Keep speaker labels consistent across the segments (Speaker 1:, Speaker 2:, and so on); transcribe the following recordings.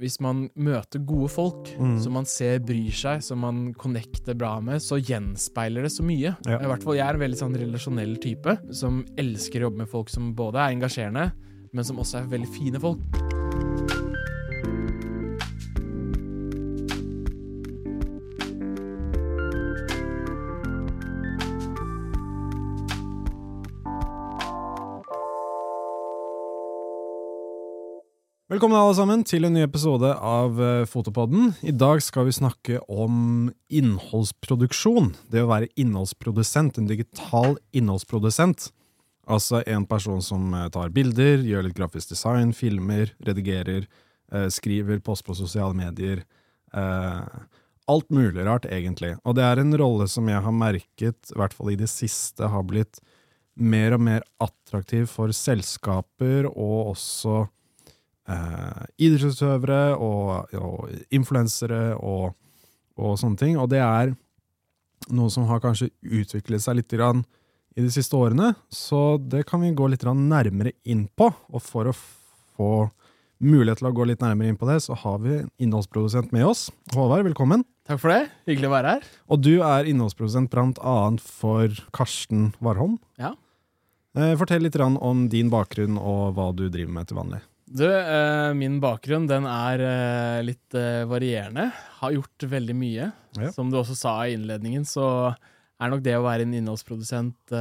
Speaker 1: hvis man møter gode folk
Speaker 2: Mm.
Speaker 1: som man ser bryr seg, som man connecter bra med, så gjenspeiler det så mye.
Speaker 2: Ja.
Speaker 1: I hvert fall Jeg er en veldig sånn relasjonell type som elsker å jobbe med folk som både er engasjerende, men som også er veldig fine folk.
Speaker 2: Velkommen alle sammen til en ny episode av eh, Fotopodden. I dag skal vi snakke om innholdsproduksjon. Det å være innholdsprodusent, en digital innholdsprodusent. Altså en person som eh, tar bilder, gjør litt grafisk design, filmer, redigerer, eh, skriver post på sosiale medier. Alt mulig rart, egentlig. Og det er en rolle som jeg har merket, i hvert fall i det siste, har blitt mer og mer attraktiv for selskaper og også eh, idrettsutøvere og, og influensere og, og sånne ting. Og det er noe som har kanskje utviklet seg litt grann i de siste årene, så det kan vi gå litt grann nærmere inn på. Og for å få mulighet til å gå litt nærmere inn på det, så har vi en innholdsprodusent med oss. Håvard, velkommen.
Speaker 1: Takk for det. Hyggelig å være her.
Speaker 2: Og du er innholdsprodusent annet for Karsten Warholm.
Speaker 1: Ja.
Speaker 2: Eh, fortell litt om din bakgrunn og hva du driver med til vanlig.
Speaker 1: Du, eh, min bakgrunn den er eh, litt eh, varierende. Har gjort veldig mye.
Speaker 2: Ja.
Speaker 1: Som du også sa i innledningen, så er nok det å være en innholdsprodusent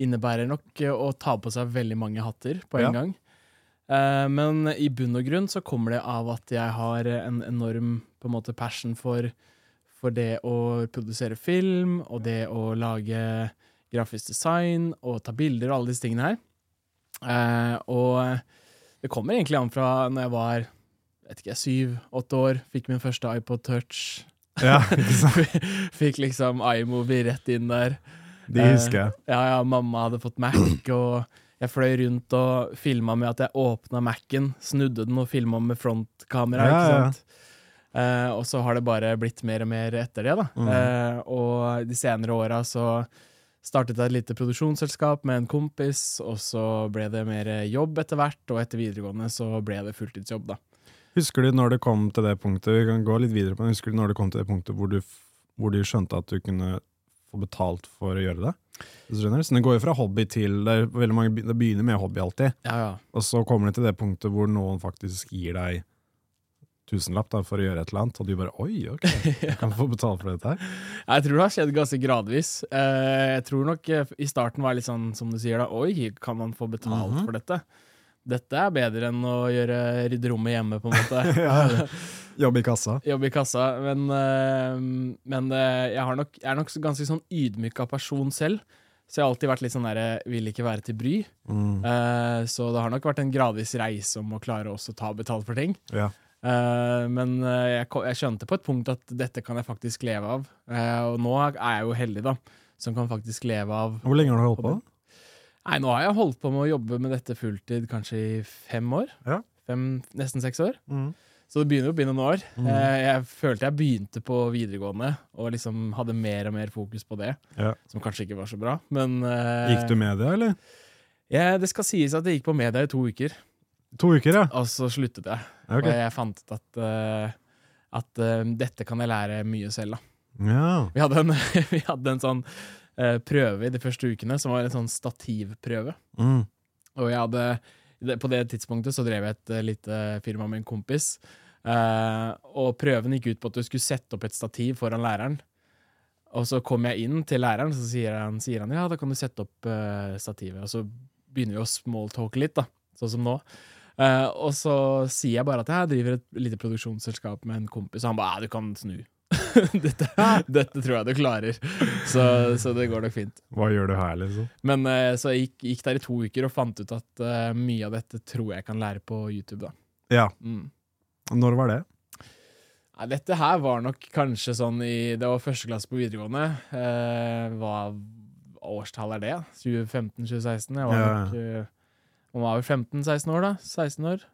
Speaker 1: innebærer nok å ta på seg veldig mange hatter på en
Speaker 2: Ja.
Speaker 1: gang. Men i bunn og grunn så kommer det av at jeg har en enorm på en måte passion for, for det å produsere film, og det å lage grafisk design og ta bilder og alle disse tingene her. Og det kommer egentlig an fra når jeg var vet ikke, syv-åtte år, fikk min første iPod Touch.
Speaker 2: Ja, ikke sant?
Speaker 1: fikk liksom iMovie rett inn der.
Speaker 2: De husker jeg.
Speaker 1: Ja, ja, mamma hadde fått Mac, og jeg fløy rundt og filma med at jeg åpna Mac-en, snudde den og filma med frontkamera.
Speaker 2: Ja,
Speaker 1: ikke
Speaker 2: ja.
Speaker 1: sant? Eh, og så har det bare blitt mer og mer etter det, da.
Speaker 2: Mm.
Speaker 1: Eh, og de senere åra så startet et lite produksjonsselskap med en kompis, og så ble det mer jobb etter hvert, og etter videregående så ble det fulltidsjobb, da.
Speaker 2: Husker du når det kom til det punktet, vi kan gå litt videre på det, husker du når det kom til det punktet hvor du, hvor du skjønte at du kunne få betalt for å gjøre det? Så det går jo fra hobby til, det, mange, det begynner med hobby alltid,
Speaker 1: Ja, ja.
Speaker 2: og så kommer det til det punktet hvor noen faktisk gir deg tusenlapp da, for å gjøre et eller annet, og du bare, oi, ok, jeg kan få betalt for dette her.
Speaker 1: Jeg tror det har skjedd ganske gradvis. Eh, jeg tror nok eh, i starten var det litt sånn som du sier da, oi, kan man få betalt
Speaker 2: Mhm.
Speaker 1: for dette? Dette er bedre enn å gjøre rydde rommet hjemme, på en måte.
Speaker 2: Ja, Jobb i kassa.
Speaker 1: Jobbe i kassa. Men, eh, men jeg, har nok, jeg er nok ganske sånn ydmyk av person selv. Så jeg har alltid vært litt sånn der, vil ikke være til bry.
Speaker 2: Mm.
Speaker 1: Så det har nok vært en gradvis reise om å klare også å ta betalt for ting.
Speaker 2: Ja.
Speaker 1: Eh, men eh, jeg, jeg skjønte på et punkt at dette kan jeg faktisk leve av. Uh, og nå er jeg jo heldig, da, som kan faktisk leve av
Speaker 2: Hvor lenge har du holdt på?
Speaker 1: Nei, nå har jeg holdt på med å jobbe med dette fulltid kanskje i fem år.
Speaker 2: Ja.
Speaker 1: Fem, nesten seks år.
Speaker 2: Mm.
Speaker 1: Så det begynner å bli noen år. Mm. Jeg følte jeg begynte på videregående og liksom hadde mer og mer fokus på det.
Speaker 2: Ja.
Speaker 1: Som kanskje ikke var så bra, men
Speaker 2: Gikk du med det, eller?
Speaker 1: ja, Det skal sies at jeg gikk på media i to uker,
Speaker 2: To uker, ja.
Speaker 1: og så sluttet jeg.
Speaker 2: Okay.
Speaker 1: Og jeg fant ut at, uh, at uh, dette kan jeg lære mye selv, da.
Speaker 2: Ja.
Speaker 1: Vi hadde en, vi hadde en sånn uh, prøve i de første ukene, som var en sånn stativprøve.
Speaker 2: Mm.
Speaker 1: Og jeg hadde, på det tidspunktet så drev jeg et lite firma med en kompis. Og prøven gikk ut på at du skulle sette opp et stativ foran læreren. Og så kom jeg inn til læreren, så sier han, sier han ja, da kan du sette opp stativet. Og så begynner vi å smalltalke litt, da, sånn som nå. Eh, og så sier jeg bare at jeg driver et lite produksjonsselskap med en kompis, og han bare du kan snu. dette, dette tror jeg du klarer. Så, så det går nok fint.
Speaker 2: Hva gjør du her, liksom?
Speaker 1: Men uh, så jeg gikk, gikk der i to uker og fant ut at uh, mye av dette tror jeg kan lære på YouTube. da.
Speaker 2: Ja.
Speaker 1: Mm.
Speaker 2: Når var det?
Speaker 1: Nei, dette her var nok kanskje sånn i Det var første klasse på videregående. Hva årstall er det? 2015-2016? Jeg var nok Man var vel 15-16 år, da? 16 år?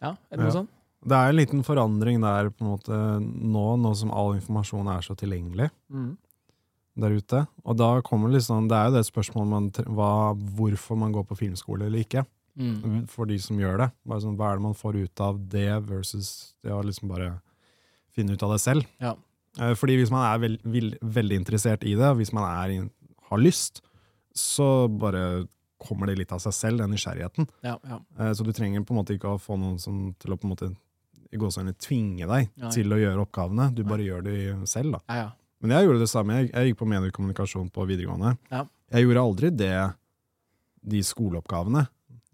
Speaker 1: Ja, eller noe
Speaker 2: Ja.
Speaker 1: sånt.
Speaker 2: Det er en liten forandring der på en måte nå, nå som all informasjon er så tilgjengelig
Speaker 1: Mm.
Speaker 2: der ute. Og da kommer liksom, det er jo det spørsmålet man, hva, hvorfor man går på filmskole eller ikke.
Speaker 1: Mm.
Speaker 2: for de som gjør det. Sånn, hva er det man får ut av det, versus det å liksom bare finne ut av det selv.
Speaker 1: Ja.
Speaker 2: Eh, Fordi hvis man er veld, veld, veldig interessert i det, og hvis man er, har lyst, så bare kommer det litt av seg selv, den nysgjerrigheten.
Speaker 1: Ja, ja.
Speaker 2: Eh, Så du trenger på en måte ikke å få noen som til å på en måte i gåsehudene tvinge deg
Speaker 1: Nei.
Speaker 2: til å gjøre oppgavene. Du bare gjør det selv, da.
Speaker 1: ja, ja.
Speaker 2: Men jeg gjorde det samme. Jeg, jeg gikk på mediekommunikasjon på videregående.
Speaker 1: Ja.
Speaker 2: Jeg gjorde aldri det, de skoleoppgavene.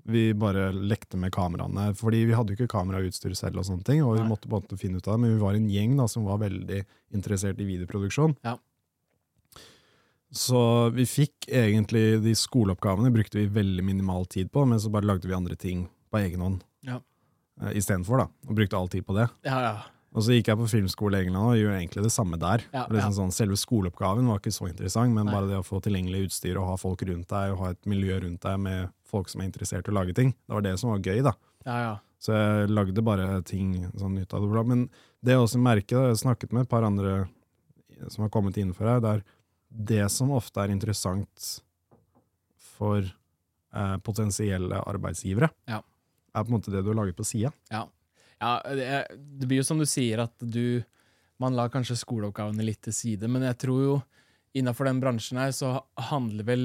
Speaker 2: Vi bare lekte med kameraene, fordi vi hadde jo ikke kamerautstyr selv, og sånne ting, og vi
Speaker 1: Nei.
Speaker 2: måtte på en måte finne ut av det, men vi var en gjeng da, som var veldig interessert i videoproduksjon. Så vi fikk egentlig de skoleoppgavene brukte vi veldig minimal tid på, men så bare lagde vi andre ting på egen hånd
Speaker 1: Ja.
Speaker 2: eh, istedenfor, og brukte all tid på det.
Speaker 1: ja, ja.
Speaker 2: Og så gikk jeg på filmskole i England og gjorde egentlig det samme der.
Speaker 1: Ja,
Speaker 2: liksom sånn, selve skoleoppgaven var ikke så interessant, men
Speaker 1: Nei.
Speaker 2: bare det å få tilgjengelig utstyr og ha folk rundt deg, og ha et miljø rundt deg med folk som er interessert i å lage ting, det var det som var gøy. da.
Speaker 1: ja, ja.
Speaker 2: Så jeg lagde bare ting sånn ut av det. Men det jeg også merker, da, jeg har snakket med et par andre som har kommet innenfor her, det er det som ofte er interessant for eh, potensielle arbeidsgivere,
Speaker 1: Ja.
Speaker 2: er på en måte det du har laget på sida.
Speaker 1: Ja, ja det, er- det blir jo som du sier, at du Man lar kanskje skoleoppgavene litt til side, men jeg tror jo innafor den bransjen her så handler vel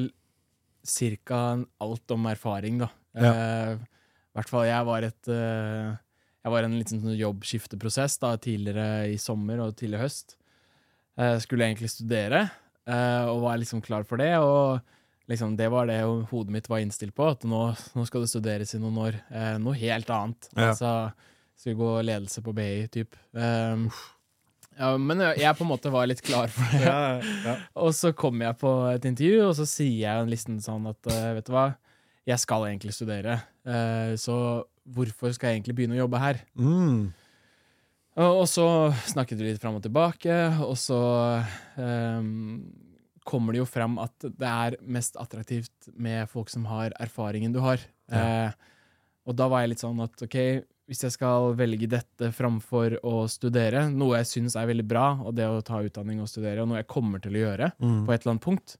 Speaker 1: cirka alt om erfaring, da. Eh, I hvert fall jeg var et eh, Jeg var i en liten sånn jobbskifteprosess da, tidligere i sommer og tidlig høst. Eh, skulle egentlig studere, eh, og var liksom klar for det. Og liksom det var det jo hodet mitt var innstilt på, at nå, nå skal det studeres i noen år. Eh, noe helt annet.
Speaker 2: Ja.
Speaker 1: Altså, skulle gå ledelse på BI, type. Um, ja, men jeg, jeg på en måte var litt klar for det. Og så kom jeg på et intervju, og så sier jeg listen sånn at uh, vet du hva, jeg skal egentlig studere, uh, så hvorfor skal jeg egentlig begynne å jobbe her?
Speaker 2: Mm.
Speaker 1: Og, og så snakket vi litt fram og tilbake, og så um, kommer det jo frem at det er mest attraktivt med folk som har erfaringen du har.
Speaker 2: Ja.
Speaker 1: Eh, og da var jeg litt sånn at ok, hvis jeg skal velge dette framfor å studere, noe jeg syns er veldig bra, og det å ta utdanning og studere, og noe jeg kommer til å gjøre
Speaker 2: Mm.
Speaker 1: på et eller annet punkt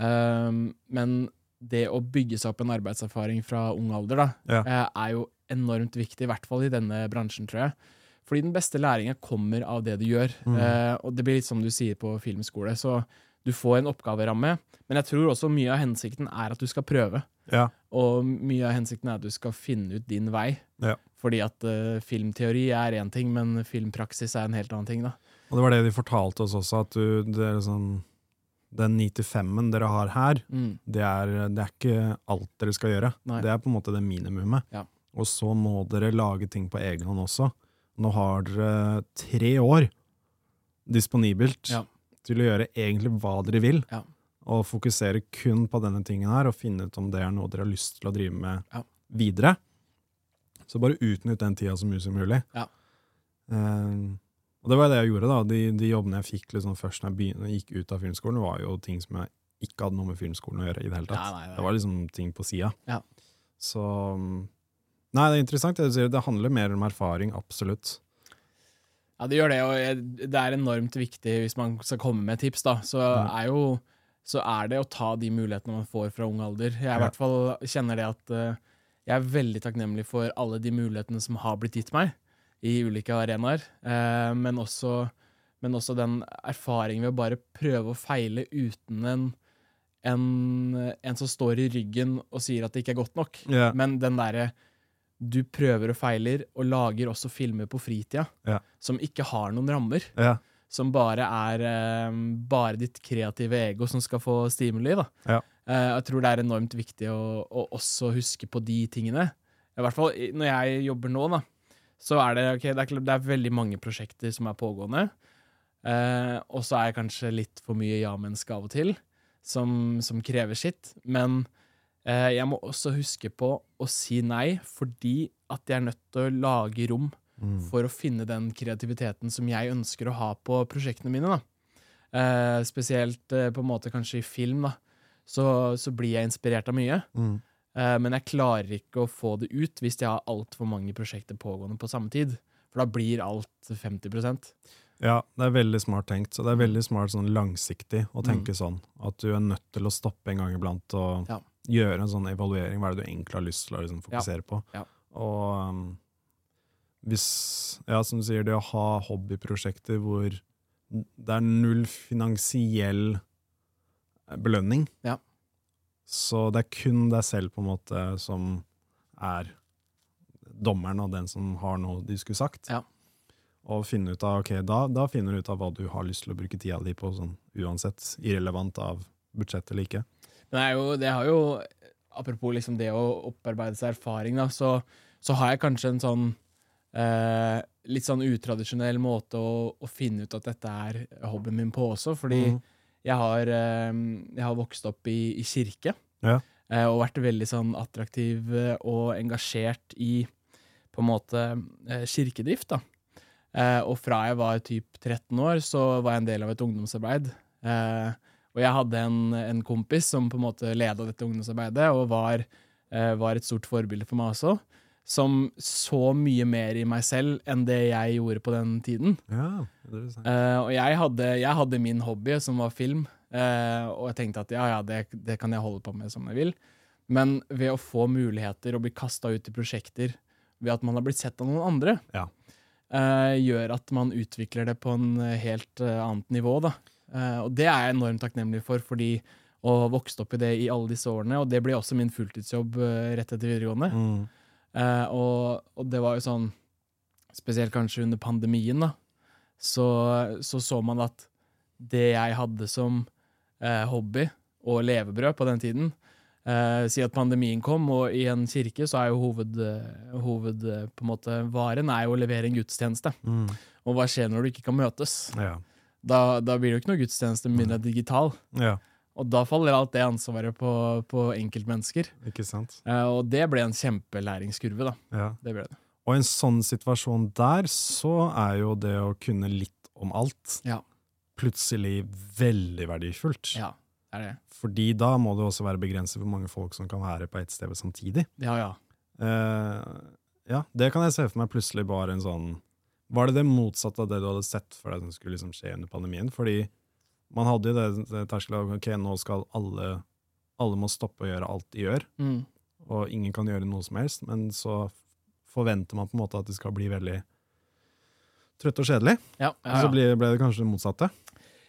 Speaker 1: um, Men det å bygge seg opp en arbeidserfaring fra ung alder, da,
Speaker 2: Ja.
Speaker 1: eh, er jo enormt viktig, i hvert fall i denne bransjen, tror jeg. Fordi den beste læringa kommer av det du gjør.
Speaker 2: Mm.
Speaker 1: Eh, og det blir litt som du sier på filmskole. Så du får en oppgaveramme, men jeg tror også mye av hensikten er at du skal prøve.
Speaker 2: Ja.
Speaker 1: Og mye av hensikten er at du skal finne ut din vei.
Speaker 2: Ja.
Speaker 1: Fordi at uh, filmteori er én ting, men filmpraksis er en helt annen ting. da.
Speaker 2: Og det var det de fortalte oss også, at du, det er sånn, den 9-5-en dere har her,
Speaker 1: Mm.
Speaker 2: det er, det er ikke alt dere skal gjøre.
Speaker 1: Nei.
Speaker 2: Det er på en måte det minimumet.
Speaker 1: Ja.
Speaker 2: Og så må dere lage ting på egen hånd også. Nå har dere tre år disponibelt
Speaker 1: Ja.
Speaker 2: til å gjøre egentlig hva dere vil,
Speaker 1: Ja.
Speaker 2: og fokusere kun på denne tingen her, og finne ut om det er noe dere har lyst til å drive med
Speaker 1: Ja.
Speaker 2: videre. Så bare utnytt den tida så mye som mulig.
Speaker 1: Ja.
Speaker 2: Eh, og det var det jeg gjorde, da. De, de jobbene jeg fikk liksom først når jeg begynte, gikk ut av filmskolen, var jo ting som jeg ikke hadde noe med filmskolen å gjøre i det hele tatt.
Speaker 1: Nei, nei, nei.
Speaker 2: Det var liksom ting på sida.
Speaker 1: Ja.
Speaker 2: Så um, Nei, det er interessant. det du sier. Det handler mer om erfaring, absolutt.
Speaker 1: Ja, det gjør det, og det er enormt viktig hvis man skal komme med tips, da. Så
Speaker 2: Mm.
Speaker 1: er jo så er det å ta de mulighetene man får fra ung alder. Jeg i hvert fall kjenner det at eh, jeg er veldig takknemlig for alle de mulighetene som har blitt gitt meg i ulike arenaer, eh, men, også, men også den erfaringen ved å bare prøve å feile uten en, en, en som står i ryggen og sier at det ikke er godt nok.
Speaker 2: Yeah.
Speaker 1: Men den derre du prøver og feiler, og lager også filmer på fritida
Speaker 2: Ja.
Speaker 1: som ikke har noen rammer.
Speaker 2: Ja.
Speaker 1: Som bare er eh, bare ditt kreative ego som skal få stimuli. Da.
Speaker 2: Ja.
Speaker 1: Eh, jeg tror det er enormt viktig å, å også huske på de tingene. I hvert fall når jeg jobber nå, da, så er det, ok, det, er, det er veldig mange prosjekter som er pågående. Eh, og så er jeg kanskje litt for mye ja-menneske av og til, som, som krever sitt. Men jeg må også huske på å si nei, fordi at jeg er nødt til å lage rom
Speaker 2: Mm.
Speaker 1: for å finne den kreativiteten som jeg ønsker å ha på prosjektene mine. Da. Eh, spesielt eh, på en måte kanskje i film, da. Så, så blir jeg inspirert av mye.
Speaker 2: Mm.
Speaker 1: Eh, men jeg klarer ikke å få det ut hvis jeg har altfor mange prosjekter pågående på samme tid. For da blir alt 50%
Speaker 2: Ja, det er veldig smart tenkt. Så det er veldig smart sånn langsiktig å tenke
Speaker 1: Mm.
Speaker 2: sånn. At du er nødt til å stoppe en gang iblant og
Speaker 1: Ja.
Speaker 2: Gjøre en sånn evaluering. Hva er det du egentlig har lyst til å liksom, fokusere på?
Speaker 1: Ja.
Speaker 2: Og um, hvis, ja, som du sier, det å ha hobbyprosjekter hvor det er null finansiell belønning,
Speaker 1: Ja.
Speaker 2: så det er kun deg selv på en måte som er dommeren og den som har noe de skulle sagt.
Speaker 1: Ja.
Speaker 2: Og finne ut av, ok, da, da finner du ut av hva du har lyst til å bruke tida di på, sånn uansett, irrelevant av budsjett eller ikke.
Speaker 1: Jo, det har jo Apropos liksom det å opparbeide seg erfaring, da, så, så har jeg kanskje en sånn eh, litt sånn utradisjonell måte å, å finne ut at dette er hobbyen min på også. Fordi
Speaker 2: mm.
Speaker 1: jeg, har, eh, jeg har vokst opp i, i kirke
Speaker 2: Ja.
Speaker 1: eh, og vært veldig sånn attraktiv eh, og engasjert i på en måte eh, kirkedrift. da. Eh, og fra jeg var typ 13 år, så var jeg en del av et ungdomsarbeid. Eh, og jeg hadde en, en kompis som på en måte leda dette ungdomsarbeidet, og var, eh, var et stort forbilde for meg også. Som så mye mer i meg selv enn det jeg gjorde på den tiden.
Speaker 2: Ja.
Speaker 1: Eh, og jeg hadde, jeg hadde min hobby, som var film, eh, og jeg tenkte at ja, ja, det, det kan jeg holde på med som jeg vil. Men ved å få muligheter og bli kasta ut i prosjekter ved at man har blitt sett av noen andre,
Speaker 2: Ja.
Speaker 1: eh, gjør at man utvikler det på en helt eh, annet nivå. Da. Eh, og det er jeg enormt takknemlig for, fordi å ha vokst opp i det i alle disse årene, og det ble også min fulltidsjobb eh, rett etter videregående.
Speaker 2: Mm.
Speaker 1: Eh, og, og det var jo sånn Spesielt kanskje under pandemien, da. Så så, så man at det jeg hadde som eh, hobby og levebrød på den tiden eh, Si at pandemien kom, og i en kirke så er jo hoved, hoved på en måte varen er jo å levere en gudstjeneste.
Speaker 2: Mm.
Speaker 1: Og hva skjer når du ikke kan møtes?
Speaker 2: Ja.
Speaker 1: Da, da blir det jo ikke noe gudstjeneste med mindre det er digital.
Speaker 2: ja,
Speaker 1: Og da faller alt det ansvaret på, på enkeltmennesker.
Speaker 2: ikke sant.
Speaker 1: Eh, og det ble en kjempelæringskurve, da.
Speaker 2: Ja.
Speaker 1: Det ble det.
Speaker 2: Og i en sånn situasjon der, så er jo det å kunne litt om alt
Speaker 1: Ja.
Speaker 2: plutselig veldig verdifullt.
Speaker 1: Ja, det er det.
Speaker 2: Fordi da må det også være begrenset hvor mange folk som kan være på ett sted samtidig.
Speaker 1: Ja, ja.
Speaker 2: Eh, ja, det kan jeg se for meg plutselig bare en sånn Var det det motsatte av det du hadde sett for deg som skulle liksom skje under pandemien? Fordi man hadde jo det, det terskelen ok, nå skal alle Alle må stoppe å gjøre alt de gjør,
Speaker 1: Mm.
Speaker 2: og ingen kan gjøre noe som helst, men så forventer man på en måte at det skal bli veldig trøtt og kjedelig.
Speaker 1: Ja,
Speaker 2: Og
Speaker 1: ja,
Speaker 2: så ble, ble det kanskje det motsatte.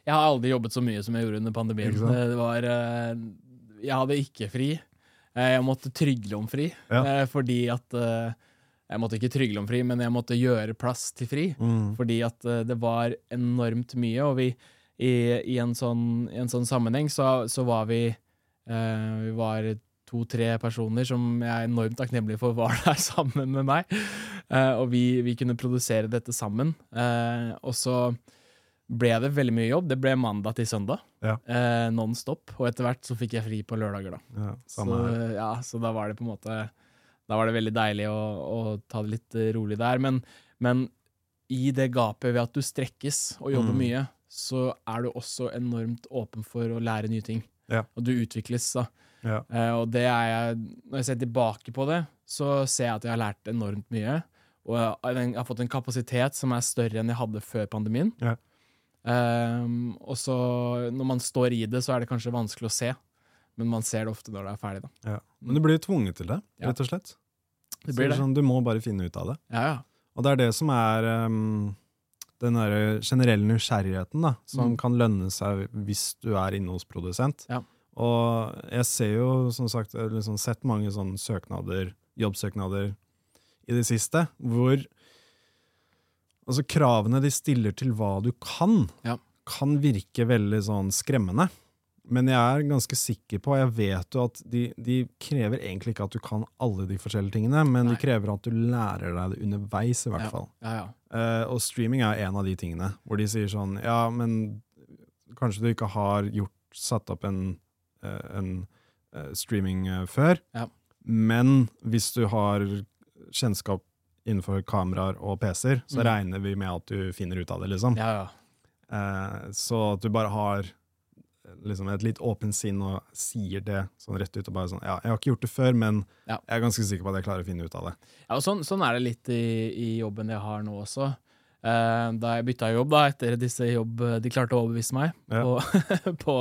Speaker 1: Jeg har aldri jobbet så mye som jeg gjorde under pandemien. Det var eh, Jeg hadde ikke fri. Eh, Jeg måtte trygle om fri,
Speaker 2: Ja.
Speaker 1: eh, fordi at Jeg måtte ikke trygle om fri, men jeg måtte gjøre plass til fri.
Speaker 2: Mm.
Speaker 1: Fordi at eh, det var enormt mye, og vi i, i, en, sånn, i en sånn sammenheng så, så var vi eh, Vi var to-tre personer som jeg er enormt takknemlig for var der sammen med meg. Eh, og vi, vi kunne produsere dette sammen. Eh, og så ble det veldig mye jobb. Det ble mandag til søndag.
Speaker 2: Ja.
Speaker 1: Eh, non stop. Og etter hvert så fikk jeg fri på lørdager, da.
Speaker 2: Ja,
Speaker 1: Så, ja, så da var det på en måte Da var det veldig deilig å, å ta det litt eh, rolig der. Men, men i det gapet ved at du strekkes og jobber
Speaker 2: Mm.
Speaker 1: mye, så er du også enormt åpen for å lære nye ting.
Speaker 2: Ja.
Speaker 1: Og du utvikles, da.
Speaker 2: Ja.
Speaker 1: Eh, og det er jeg Når jeg ser tilbake på det, så ser jeg at jeg har lært enormt mye. Og jeg har, fått en kapasitet som er større enn jeg hadde før pandemien.
Speaker 2: Ja.
Speaker 1: Um, og så når man står i det, så er det kanskje vanskelig å se. Men man ser det ofte når det er ferdig.
Speaker 2: Ja. Men du blir tvunget til det, rett og slett.
Speaker 1: Det blir det.
Speaker 2: Sånn, du må bare finne ut av det.
Speaker 1: Ja, ja.
Speaker 2: Og det er det som er um, den der generelle nysgjerrigheten, da, som
Speaker 1: Mm.
Speaker 2: kan lønne seg hvis du er innholdsprodusent.
Speaker 1: Ja.
Speaker 2: Og jeg ser jo, som sagt, liksom sett mange sånne søknader, jobbsøknader i det siste, hvor altså kravene de stiller til hva du kan,
Speaker 1: Ja.
Speaker 2: kan virke veldig sånn skremmende. Men jeg er ganske sikker på, og jeg vet jo at de, de krever egentlig ikke at du kan alle de forskjellige tingene, men
Speaker 1: Nei.
Speaker 2: de krever at du lærer deg det underveis, i hvert
Speaker 1: Ja.
Speaker 2: fall.
Speaker 1: ja, ja.
Speaker 2: Uh, og streaming er en av de tingene, hvor de sier sånn Ja, men kanskje du ikke har gjort, satt opp en, uh, en uh, streaming før,
Speaker 1: Ja.
Speaker 2: men hvis du har kjennskap innenfor kameraer og PC-er, så
Speaker 1: Mm.
Speaker 2: regner vi med at du finner ut av det, liksom.
Speaker 1: ja, ja.
Speaker 2: Så at du bare har liksom et litt åpent sinn og sier det sånn rett ut og bare sånn Ja, jeg har ikke gjort det før, men
Speaker 1: Ja.
Speaker 2: jeg er ganske sikker på at jeg klarer å finne ut av det.
Speaker 1: Ja, og sånn, sånn er det litt i, i jobben jeg har nå også. Eh, da jeg bytta jobb, da, etter disse jobb De klarte å overbevise meg
Speaker 2: Ja.
Speaker 1: på, på,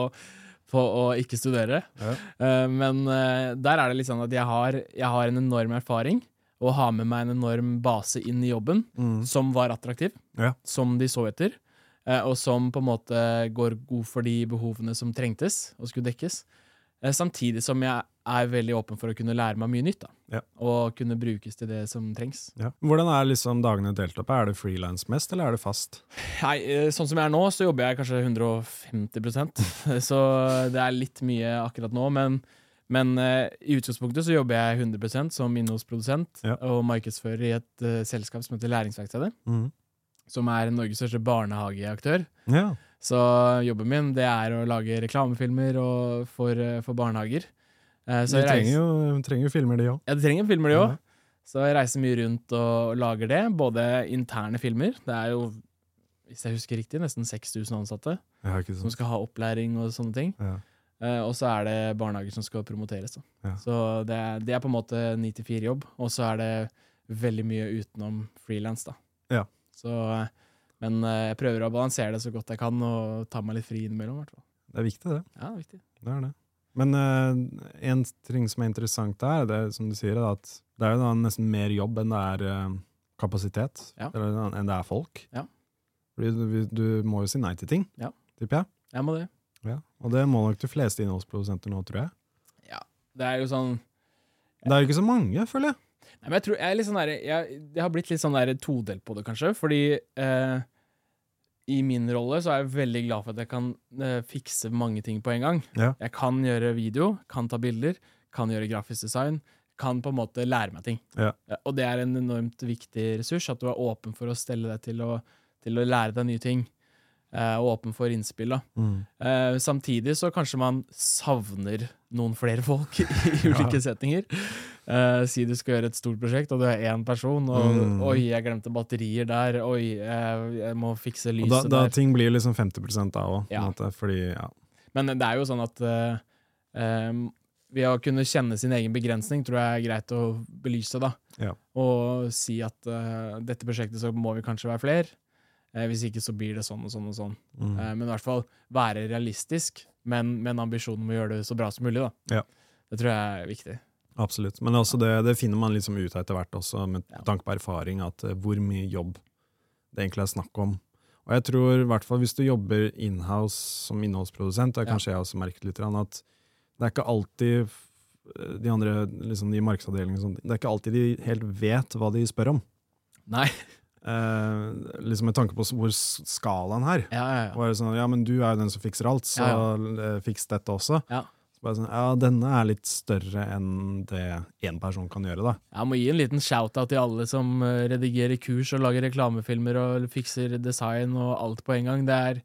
Speaker 1: på å ikke studere.
Speaker 2: Ja.
Speaker 1: Eh, men eh, der er det litt sånn at jeg har, jeg har en enorm erfaring, og har med meg en enorm base inn i jobben,
Speaker 2: Mm.
Speaker 1: som var attraktiv,
Speaker 2: Ja.
Speaker 1: som de så etter, og som på en måte går god for de behovene som trengtes og skulle dekkes. Eh, Samtidig som jeg er veldig åpen for å kunne lære meg mye nytt, da.
Speaker 2: Ja.
Speaker 1: og kunne brukes til det som trengs.
Speaker 2: Ja. Hvordan er liksom dagene delt opp? Er det frilans mest, eller er det fast?
Speaker 1: Nei, eh, sånn som jeg er nå, så jobber jeg kanskje 150% Så det er litt mye akkurat nå. Men, men eh, i utgangspunktet så jobber jeg 100% som innholdsprodusent
Speaker 2: Ja.
Speaker 1: og markedsfører i et uh, selskap som heter Læringsverkstedet.
Speaker 2: Mm.
Speaker 1: Som er Norges største barnehageaktør.
Speaker 2: Ja.
Speaker 1: Så jobben min det er å lage reklamefilmer for, eh, for barnehager. Eh,
Speaker 2: De trenger
Speaker 1: jo,
Speaker 2: jo, trenger jo filmer, de òg.
Speaker 1: ja, de trenger filmer, de òg.
Speaker 2: Ja.
Speaker 1: Så jeg reiser mye rundt og lager det. Både interne filmer. Det er jo, hvis jeg husker riktig, nesten 6000 ansatte
Speaker 2: Ja,
Speaker 1: som skal ha opplæring og sånne ting.
Speaker 2: Ja.
Speaker 1: Eh, og så er det barnehager som skal promoteres.
Speaker 2: Ja.
Speaker 1: Så det det er på en måte 9-4-jobb, og så er det veldig mye utenom frilans.
Speaker 2: Ja.
Speaker 1: Så, eh, men eh, jeg prøver å balansere det så godt jeg kan, og ta meg litt fri innimellom. Hvertfall.
Speaker 2: Det er viktig, det.
Speaker 1: Ja, det er viktig.
Speaker 2: Det er det. Men uh, en ting som er interessant der, det er som du sier, er at det er jo nesten mer jobb enn det er kapasitet.
Speaker 1: Ja.
Speaker 2: Eller enn det er folk.
Speaker 1: Ja.
Speaker 2: Fordi du, du må jo si nei til ting,
Speaker 1: Ja.
Speaker 2: tipper jeg.
Speaker 1: Jeg må det.
Speaker 2: Ja. Og det må nok de fleste innholdsprodusenter nå, tror jeg.
Speaker 1: Det er jo sånn
Speaker 2: Det er jo ikke så mange, føler jeg.
Speaker 1: Nei, men jeg tror jeg er litt sånn der, jeg, jeg har blitt litt sånn der todelt på det, kanskje. Fordi eh, i min rolle så er jeg veldig glad for at jeg kan eh, fikse mange ting på en gang.
Speaker 2: Ja.
Speaker 1: Jeg kan gjøre video, kan ta bilder, kan gjøre grafisk design. Kan på en måte lære meg ting.
Speaker 2: Ja.
Speaker 1: og det er en enormt viktig ressurs, at du er åpen for å stelle deg til å, til å lære deg nye ting. eh, og åpen for innspill. da. Eh, samtidig så kanskje man savner noen flere folk i ulike settinger. Eh, si du skal gjøre et stort prosjekt, og du er én person, og
Speaker 2: Mm.
Speaker 1: oi, jeg glemte batterier der, oi, jeg, jeg må fikse
Speaker 2: Og da,
Speaker 1: lyset
Speaker 2: da
Speaker 1: der.
Speaker 2: ting blir liksom 50 da òg,
Speaker 1: Ja.
Speaker 2: ja.
Speaker 1: Men det er jo sånn at uh, um, ved å kunne kjenne sin egen begrensning, tror jeg er greit å belyse, da.
Speaker 2: Ja.
Speaker 1: Og si at uh, dette prosjektet så må vi kanskje være flere. Eh, hvis ikke så blir det sånn og sånn og sånn.
Speaker 2: Mm.
Speaker 1: Eh, men i hvert fall være realistisk, men med en ambisjon om å gjøre det så bra som mulig. da.
Speaker 2: Ja.
Speaker 1: Det tror jeg er viktig.
Speaker 2: Absolutt. Men også det, det finner man liksom ut av etter hvert også, med
Speaker 1: Ja.
Speaker 2: tanke på erfaring, at eh, hvor mye jobb det egentlig er snakk om. Og jeg tror, i hvert fall hvis du jobber inhouse som innholdsprodusent, det er kanskje jeg også merket litt, at det er ikke alltid de andre, liksom de markedsavdelingene og sånt, det er ikke alltid de helt vet hva de spør om.
Speaker 1: Nei.
Speaker 2: Eh, liksom med tanke på hvor skalaen her.
Speaker 1: Ja, ja, ja.
Speaker 2: Og er det sånn, ja, men du er jo den som fikser alt, så
Speaker 1: Ja,
Speaker 2: eh, fiks dette også.
Speaker 1: Ja.
Speaker 2: Så bare sånn, ja, denne er litt større enn det én person kan gjøre, da.
Speaker 1: Jeg må gi en liten shout-out til alle som eh, redigerer kurs og lager reklamefilmer og fikser design og alt på en gang. Det er,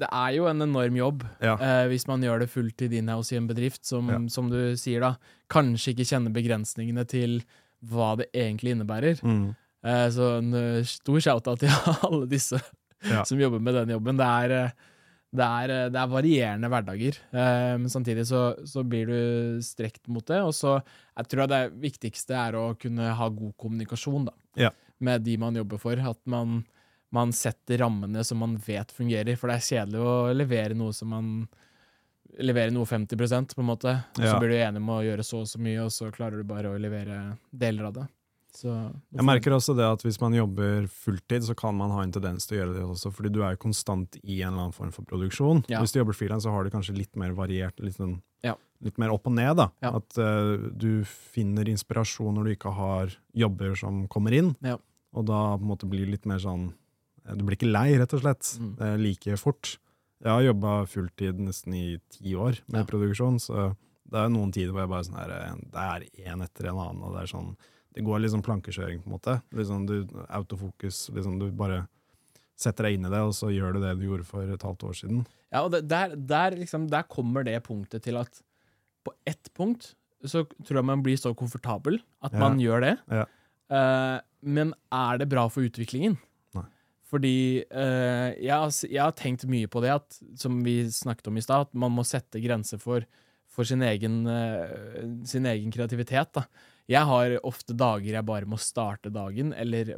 Speaker 1: det er jo en enorm jobb
Speaker 2: Ja.
Speaker 1: eh, hvis man gjør det fulltid inhouse i en bedrift, som,
Speaker 2: Ja.
Speaker 1: som du sier da, kanskje ikke kjenner begrensningene til hva det egentlig innebærer.
Speaker 2: Mm.
Speaker 1: Eh, så en eh, stor shout-out til alle disse
Speaker 2: Ja.
Speaker 1: som jobber med den jobben. Det er, eh, det er, eh, det er varierende hverdager, eh, men samtidig så, så blir du strekt mot det. Og så jeg tror jeg det viktigste er å kunne ha god kommunikasjon da,
Speaker 2: Ja.
Speaker 1: med de man jobber for. At man, man setter rammene som man vet fungerer. For det er kjedelig å levere noe som man Levere noe 50% på en måte. Og så
Speaker 2: Ja.
Speaker 1: blir du enig med å gjøre så og så mye, og så klarer du bare å levere deler av det. Så,
Speaker 2: Jeg merker også det at hvis man jobber fulltid, så kan man ha en tendens til å gjøre det også, fordi du er jo konstant i en eller annen form for produksjon.
Speaker 1: Ja.
Speaker 2: Hvis du jobber frilans, så har du kanskje litt mer variert, litt, sånn,
Speaker 1: Ja.
Speaker 2: litt mer opp og ned. da.
Speaker 1: Ja.
Speaker 2: At uh, du finner inspirasjon når du ikke har jobber som kommer inn,
Speaker 1: Ja.
Speaker 2: og da på en måte blir litt mer sånn eh, Du blir ikke lei, rett og slett,
Speaker 1: Mm.
Speaker 2: eh, like fort. Jeg har jobba fulltid nesten i ti år med produksjon, så det er noen tider hvor jeg bare sånn her, eh, det er én etter en annen, og det er sånn det går sånn plankekjøring, på en måte. Liksom du, autofokus. Liksom du bare setter deg inn i det, og så gjør du det du gjorde for et halvt år siden.
Speaker 1: Ja, og der, der, liksom, der kommer det punktet til at på ett punkt så tror jeg man blir så komfortabel at
Speaker 2: Ja.
Speaker 1: man gjør det.
Speaker 2: Ja.
Speaker 1: Uh, men er det bra for utviklingen?
Speaker 2: Nei.
Speaker 1: Fordi uh, jeg, har, jeg har tenkt mye på det, at, som vi snakket om i stad, at man må sette grenser for, for sin, egen, uh, sin egen kreativitet. Da. Jeg har ofte dager jeg bare må starte dagen, eller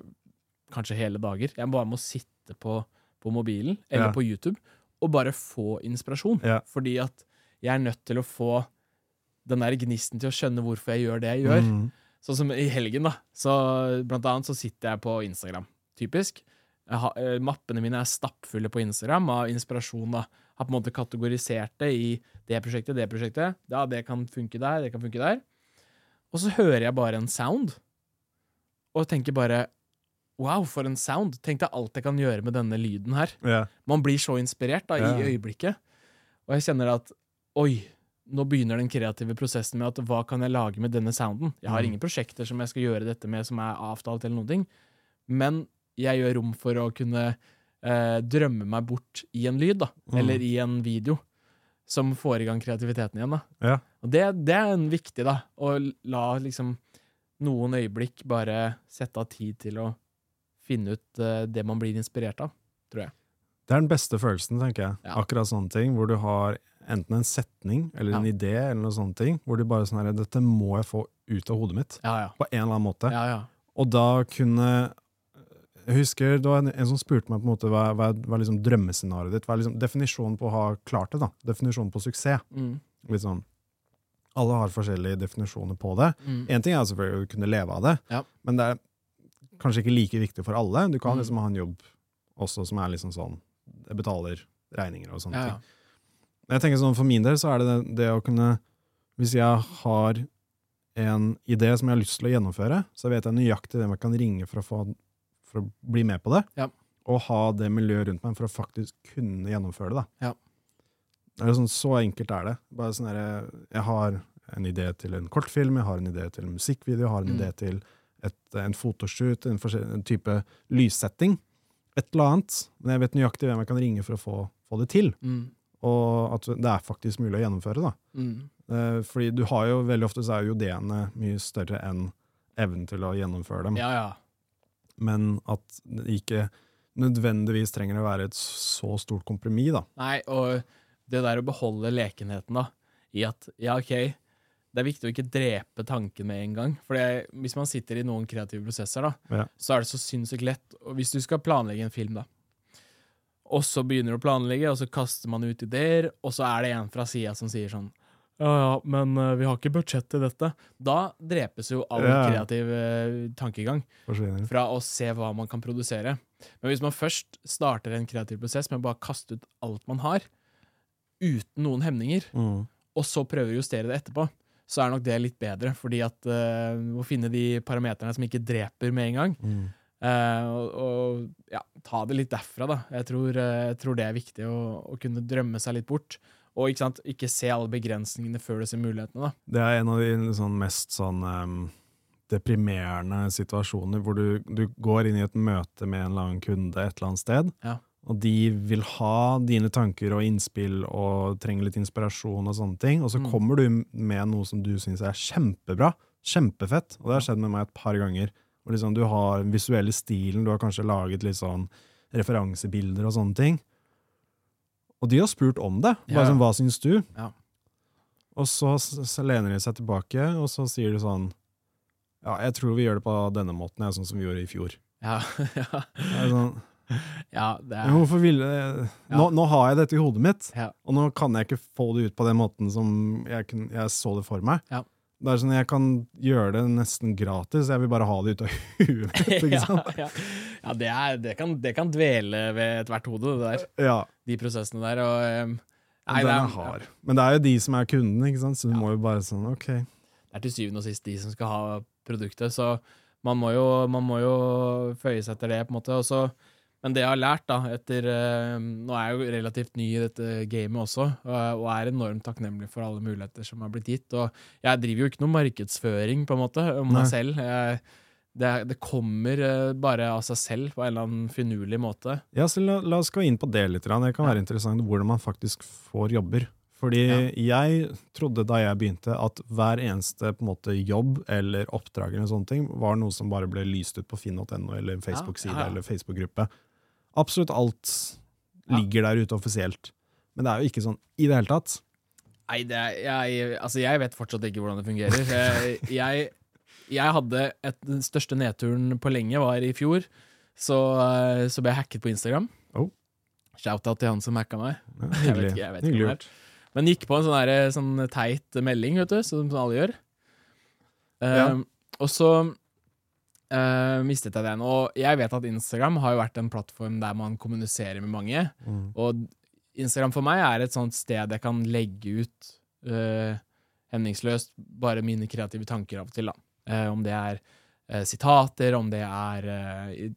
Speaker 1: kanskje hele dager. Jeg bare må sitte på, på mobilen eller
Speaker 2: Ja.
Speaker 1: på YouTube og bare få inspirasjon.
Speaker 2: Ja.
Speaker 1: Fordi at jeg er nødt til å få den der gnisten til å skjønne hvorfor jeg gjør det jeg gjør.
Speaker 2: Mm.
Speaker 1: Sånn som i helgen, da. Så blant annet så sitter jeg på Instagram. Typisk. Har, eh, mappene mine er stappfulle på Instagram av inspirasjon. da. Har på en måte kategorisert det i det prosjektet, det prosjektet. Ja, det kan funke der, det kan funke der. Og så hører jeg bare en sound, og tenker bare Wow, for en sound! Tenk deg alt jeg kan gjøre med denne lyden her.
Speaker 2: Yeah.
Speaker 1: Man blir så inspirert da, i øyeblikket. Og jeg kjenner at oi, nå begynner den kreative prosessen med at hva kan jeg lage med denne sounden? Jeg har
Speaker 2: Mm.
Speaker 1: ingen prosjekter som jeg skal gjøre dette med som er avtalt, eller noen ting. men jeg gjør rom for å kunne eh, drømme meg bort i en lyd, da,
Speaker 2: Mm.
Speaker 1: eller i en video, som får i gang kreativiteten igjen. da.
Speaker 2: Ja.
Speaker 1: Og det, det er en viktig, da, å la liksom noen øyeblikk bare sette av tid til å finne ut uh, det man blir inspirert av. tror jeg.
Speaker 2: Det er den beste følelsen, tenker jeg.
Speaker 1: Ja.
Speaker 2: Akkurat sånne ting, hvor du har enten en setning eller en
Speaker 1: Ja.
Speaker 2: idé, eller noe sånne ting, hvor du bare sånn her, dette må jeg få ut av hodet mitt,
Speaker 1: Ja, ja.
Speaker 2: på en eller annen måte.
Speaker 1: ja, ja.
Speaker 2: Og da kunne Jeg husker det var en, en som spurte meg på en måte hva, hva, hva er liksom drømmescenarioet ditt? Hva er liksom definisjonen på å ha klart det? da? Definisjonen på suksess.
Speaker 1: Mm.
Speaker 2: Litt sånn, Alle har forskjellige definisjoner på det.
Speaker 1: Mm.
Speaker 2: Ting er selvfølgelig å kunne leve av det,
Speaker 1: Ja.
Speaker 2: men det er kanskje ikke like viktig for alle. Du kan
Speaker 1: Mm.
Speaker 2: liksom ha en jobb også som er liksom sånn Det betaler regninger og sånne
Speaker 1: Ja,
Speaker 2: ting. Jeg tenker sånn For min del så er det det, det å kunne Hvis jeg har en idé som jeg har lyst til å gjennomføre, så vet jeg nøyaktig hvem jeg kan ringe for å, få, for å bli med på det.
Speaker 1: Ja.
Speaker 2: Og ha det miljøet rundt meg for å faktisk kunne gjennomføre det. da.
Speaker 1: Ja.
Speaker 2: Det sånn, så enkelt er det. Bare sånn der, Jeg har en idé til en kortfilm, jeg har en idé til en musikkvideo, jeg har en
Speaker 1: Mm.
Speaker 2: idé til et, en fotoshoot, en, en type lyssetting. Et eller annet. Men jeg vet nøyaktig hvem jeg kan ringe for å få, få det til.
Speaker 1: Mm.
Speaker 2: Og at det er faktisk mulig å gjennomføre. da.
Speaker 1: Mm.
Speaker 2: Eh, fordi du har jo veldig ofte så er jo ideene mye større enn evnen til å gjennomføre dem.
Speaker 1: ja, ja.
Speaker 2: Men at det ikke nødvendigvis trenger å være et så stort kompromiss. da.
Speaker 1: Nei, og det der å beholde lekenheten, da, i at ja, OK, det er viktig å ikke drepe tanken med en gang. For hvis man sitter i noen kreative prosesser, da,
Speaker 2: Ja.
Speaker 1: så er det så sinnssykt lett. Og hvis du skal planlegge en film, da, og så begynner du å planlegge, og så kaster man ut ideer, og så er det en fra sida som sier sånn ja, ja, men eh, vi har ikke budsjett til dette. Da drepes jo all
Speaker 2: Ja.
Speaker 1: kreativ eh, tankegang fra å se hva man kan produsere. Men hvis man først starter en kreativ prosess med å bare kaste ut alt man har, uten noen hemninger,
Speaker 2: Mm.
Speaker 1: og så prøver å justere det etterpå, så er nok det litt bedre. Fordi at uh, å finne de parameterne som ikke dreper med en gang,
Speaker 2: Mm.
Speaker 1: uh, og, og ja, ta det litt derfra, da. Jeg tror, uh, jeg tror det er viktig å, å kunne drømme seg litt bort. Og ikke, sant, ikke se alle begrensningene før du ser mulighetene, da.
Speaker 2: Det er en av de sånn, mest sånn um, deprimerende situasjoner hvor du, du går inn i et møte med en eller annen kunde et eller annet sted,
Speaker 1: Ja.
Speaker 2: Og de vil ha dine tanker og innspill og trenger litt inspirasjon og sånne ting, og så
Speaker 1: Mm.
Speaker 2: kommer du med noe som du syns er kjempebra, kjempefett, og det har skjedd med meg et par ganger. Og liksom du har den visuelle stilen, du har kanskje laget litt sånn referansebilder og sånne ting. Og de har spurt om det.
Speaker 1: Ja.
Speaker 2: Bare sånn, hva syns du?
Speaker 1: Ja.
Speaker 2: Og så, så lener de seg tilbake, og så sier de sånn Ja, jeg tror vi gjør det på denne måten, jeg, sånn som vi gjorde i fjor.
Speaker 1: Ja, ja.
Speaker 2: Sånn,
Speaker 1: ja det er
Speaker 2: hvorfor ville nå, nå har jeg dette i hodet mitt,
Speaker 1: ja.
Speaker 2: og nå kan jeg ikke få det ut på den måten som jeg, kun- jeg så det for meg.
Speaker 1: Ja.
Speaker 2: Det er sånn, Jeg kan gjøre det nesten gratis, jeg vil bare ha det ut av huet mitt. ikke sant?
Speaker 1: ja, ja. det, er, det, kan, det kan dvele ved ethvert hode, det der.
Speaker 2: Ja,
Speaker 1: De prosessene der. Og, um, nei,
Speaker 2: den er, hard. Men det er jo de som er kundene, ikke sant? så du må jo bare sånn OK.
Speaker 1: det er til syvende og sist de som skal ha produktet, så man må jo, man må jo føye seg etter det, på en måte. Og så- men det jeg har lært, da, etter uh, Nå er jeg jo relativt ny i dette gamet også, og, er enormt takknemlig for alle muligheter som har blitt gitt. Og jeg driver jo ikke noe markedsføring, på en måte, om meg selv. Jeg, det, det kommer eh, bare av seg selv på en eller annen finurlig måte.
Speaker 2: Ja, så la, la oss gå inn på det litt. Det kan være interessant hvordan man faktisk får jobber. Fordi jeg trodde da jeg begynte at hver eneste på en måte, jobb eller oppdrag eller sånne ting var noe som bare ble lyst ut på finn.no eller Facebook-side
Speaker 1: ja, ja.
Speaker 2: eller Facebook-gruppe. Absolutt alt ligger der ute offisielt. Men det er jo ikke sånn i det hele tatt.
Speaker 1: Nei, det er, jeg, altså jeg vet fortsatt ikke hvordan det fungerer. Jeg, jeg, jeg hadde et, Den største nedturen på lenge var i fjor. Så, eh, så ble jeg hacket på Instagram.
Speaker 2: Oh.
Speaker 1: Shout-out til han som hacka meg.
Speaker 2: Ja,
Speaker 1: Jeg vet ikke, jeg vet ikke
Speaker 2: gjort.
Speaker 1: Men gikk på en sånn, der, sånn teit melding, vet du, som alle gjør. Um,
Speaker 2: Ja.
Speaker 1: Og så eh, mistet jeg den. Og jeg vet at Instagram har jo vært en plattform der man kommuniserer med mange.
Speaker 2: Mm.
Speaker 1: Og Instagram for meg er et sånt sted jeg kan legge ut uh, hemningsløst bare mine kreative tanker av og til. da. Uh, om det er sitater, om det er